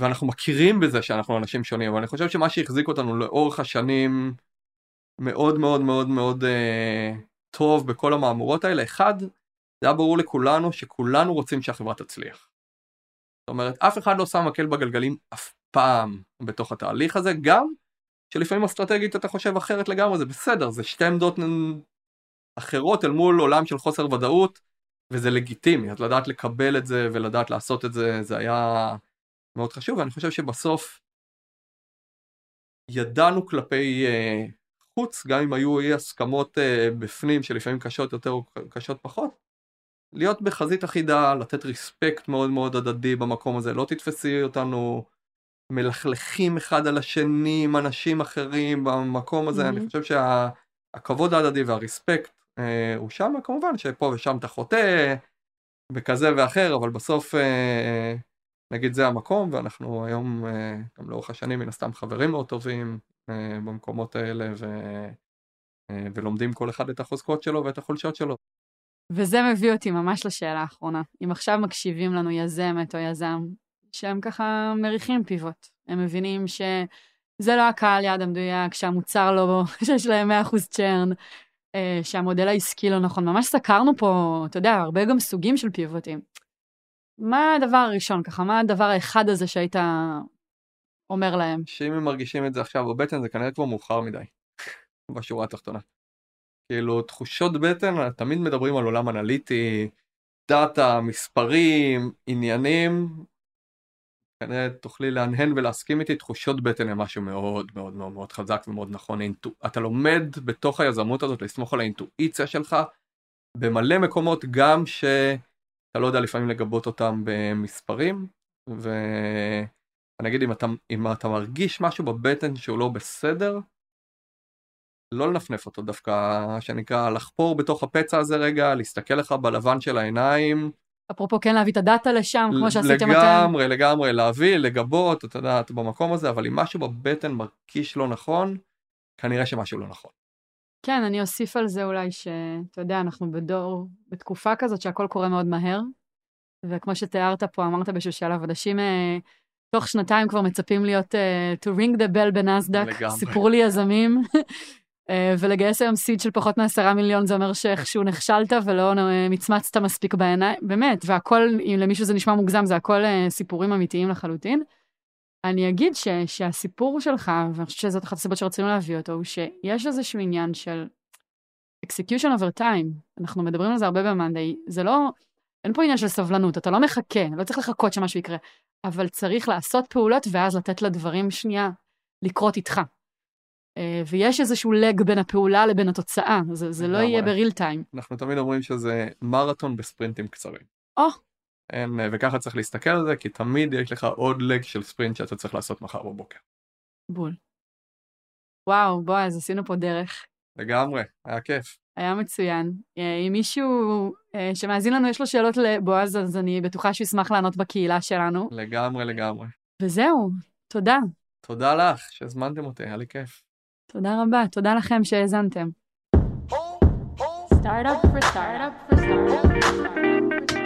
ואנחנו מכירים בזה שאנחנו אנשים שונים, אבל אני חושב שמה שהחזיק אותנו לאורך השנים מאוד מאוד מאוד מאוד אה, טוב בכל המהמורות האלה, אחד, זה היה ברור לכולנו שכולנו רוצים שהחברה תצליח. זאת אומרת, אף אחד לא שם מקל בגלגלים אף פעם בתוך התהליך הזה, גם שלפעמים אסטרטגית אתה חושב אחרת לגמרי, זה בסדר, זה שתי עמדות אחרות אל מול עולם של חוסר ודאות, וזה לגיטימי, אז לדעת לקבל את זה ולדעת לעשות את זה, זה היה מאוד חשוב, ואני חושב שבסוף ידענו כלפי uh, חוץ, גם אם היו אי הסכמות uh, בפנים שלפעמים קשות יותר או קשות פחות, להיות בחזית אחידה, לתת ריספקט מאוד מאוד הדדי במקום הזה, לא תתפסי אותנו מלכלכים אחד על השני עם אנשים אחרים במקום הזה, mm-hmm. אני חושב שהכבוד שה, ההדדי והריספקט אה, הוא שם, כמובן שפה ושם אתה חוטא בכזה ואחר, אבל בסוף אה, נגיד זה המקום, ואנחנו היום אה, גם לאורך השנים מן הסתם חברים מאוד טובים אה, במקומות האלה, ו, אה, ולומדים כל אחד את החוזקות שלו ואת החולשות שלו. וזה מביא אותי ממש לשאלה האחרונה. אם עכשיו מקשיבים לנו יזמת או יזם, שהם ככה מריחים פיבוט, הם מבינים שזה לא הקהל יעד המדויק, שהמוצר לא, שיש להם 100% צ'רן, אה, שהמודל העסקי לא נכון. ממש סקרנו פה, אתה יודע, הרבה גם סוגים של פיבוטים. מה הדבר הראשון ככה? מה הדבר האחד הזה שהיית אומר להם? שאם הם מרגישים את זה עכשיו בבטן זה כנראה כבר מאוחר מדי, בשורה התחתונה. כאילו תחושות בטן, תמיד מדברים על עולם אנליטי, דאטה, מספרים, עניינים, כנראה תוכלי להנהן ולהסכים איתי, תחושות בטן הם משהו מאוד מאוד מאוד חזק ומאוד נכון. אתה לומד בתוך היזמות הזאת לסמוך על האינטואיציה שלך במלא מקומות, גם שאתה לא יודע לפעמים לגבות אותם במספרים, ואני אגיד אם אתה, אם אתה מרגיש משהו בבטן שהוא לא בסדר, לא לנפנף אותו דווקא, שנקרא לחפור בתוך הפצע הזה רגע, להסתכל לך בלבן של העיניים, אפרופו כן להביא את הדאטה לשם, כמו שעשיתם אתם. לגמרי, לגמרי, להביא, לגבות, אתה יודע, במקום הזה, אבל אם משהו בבטן מרגיש לא נכון, כנראה שמשהו לא נכון. כן, אני אוסיף על זה אולי שאתה יודע, אנחנו בדור, בתקופה כזאת שהכל קורה מאוד מהר, וכמו שתיארת פה, אמרת באיזשהו שלב, אנשים אה, תוך שנתיים כבר מצפים להיות uh, to ring the bell בנסדק, סיפרו לי יזמים, ולגייס היום סיד של פחות מעשרה מיליון זה אומר שאיכשהו נכשלת ולא אה, מצמצת מספיק בעיניים, באמת, והכל, אם למישהו זה נשמע מוגזם, זה הכל אה, סיפורים אמיתיים לחלוטין. אני אגיד ש, שהסיפור שלך, ואני חושבת שזאת אחת הסיבות שרצינו להביא אותו, הוא שיש איזשהו עניין של execution over time, אנחנו מדברים על זה הרבה ב-Monday, זה לא, אין פה עניין של סבלנות, אתה לא מחכה, לא צריך לחכות שמשהו יקרה, אבל צריך לעשות פעולות ואז לתת לדברים שנייה לקרות איתך. אה, ויש איזשהו לג בין הפעולה לבין התוצאה, זה, זה לא יהיה בריל טיים. אנחנו תמיד אומרים שזה מרתון בספרינטים קצרים. או. אין, אה, וככה צריך להסתכל על זה, כי תמיד יש לך עוד לג של ספרינט שאתה צריך לעשות מחר בבוקר. בול. וואו, בועז, עשינו פה דרך. לגמרי, היה כיף. היה מצוין. אה, אם מישהו שמאזין לנו יש לו שאלות לבועז, אז אני בטוחה שהוא ישמח לענות בקהילה שלנו. לגמרי, לגמרי. וזהו, תודה. תודה לך שהזמנתם אותי, היה לי כיף. תודה רבה, תודה לכם שהאזנתם. Startup for startup for startup for startup.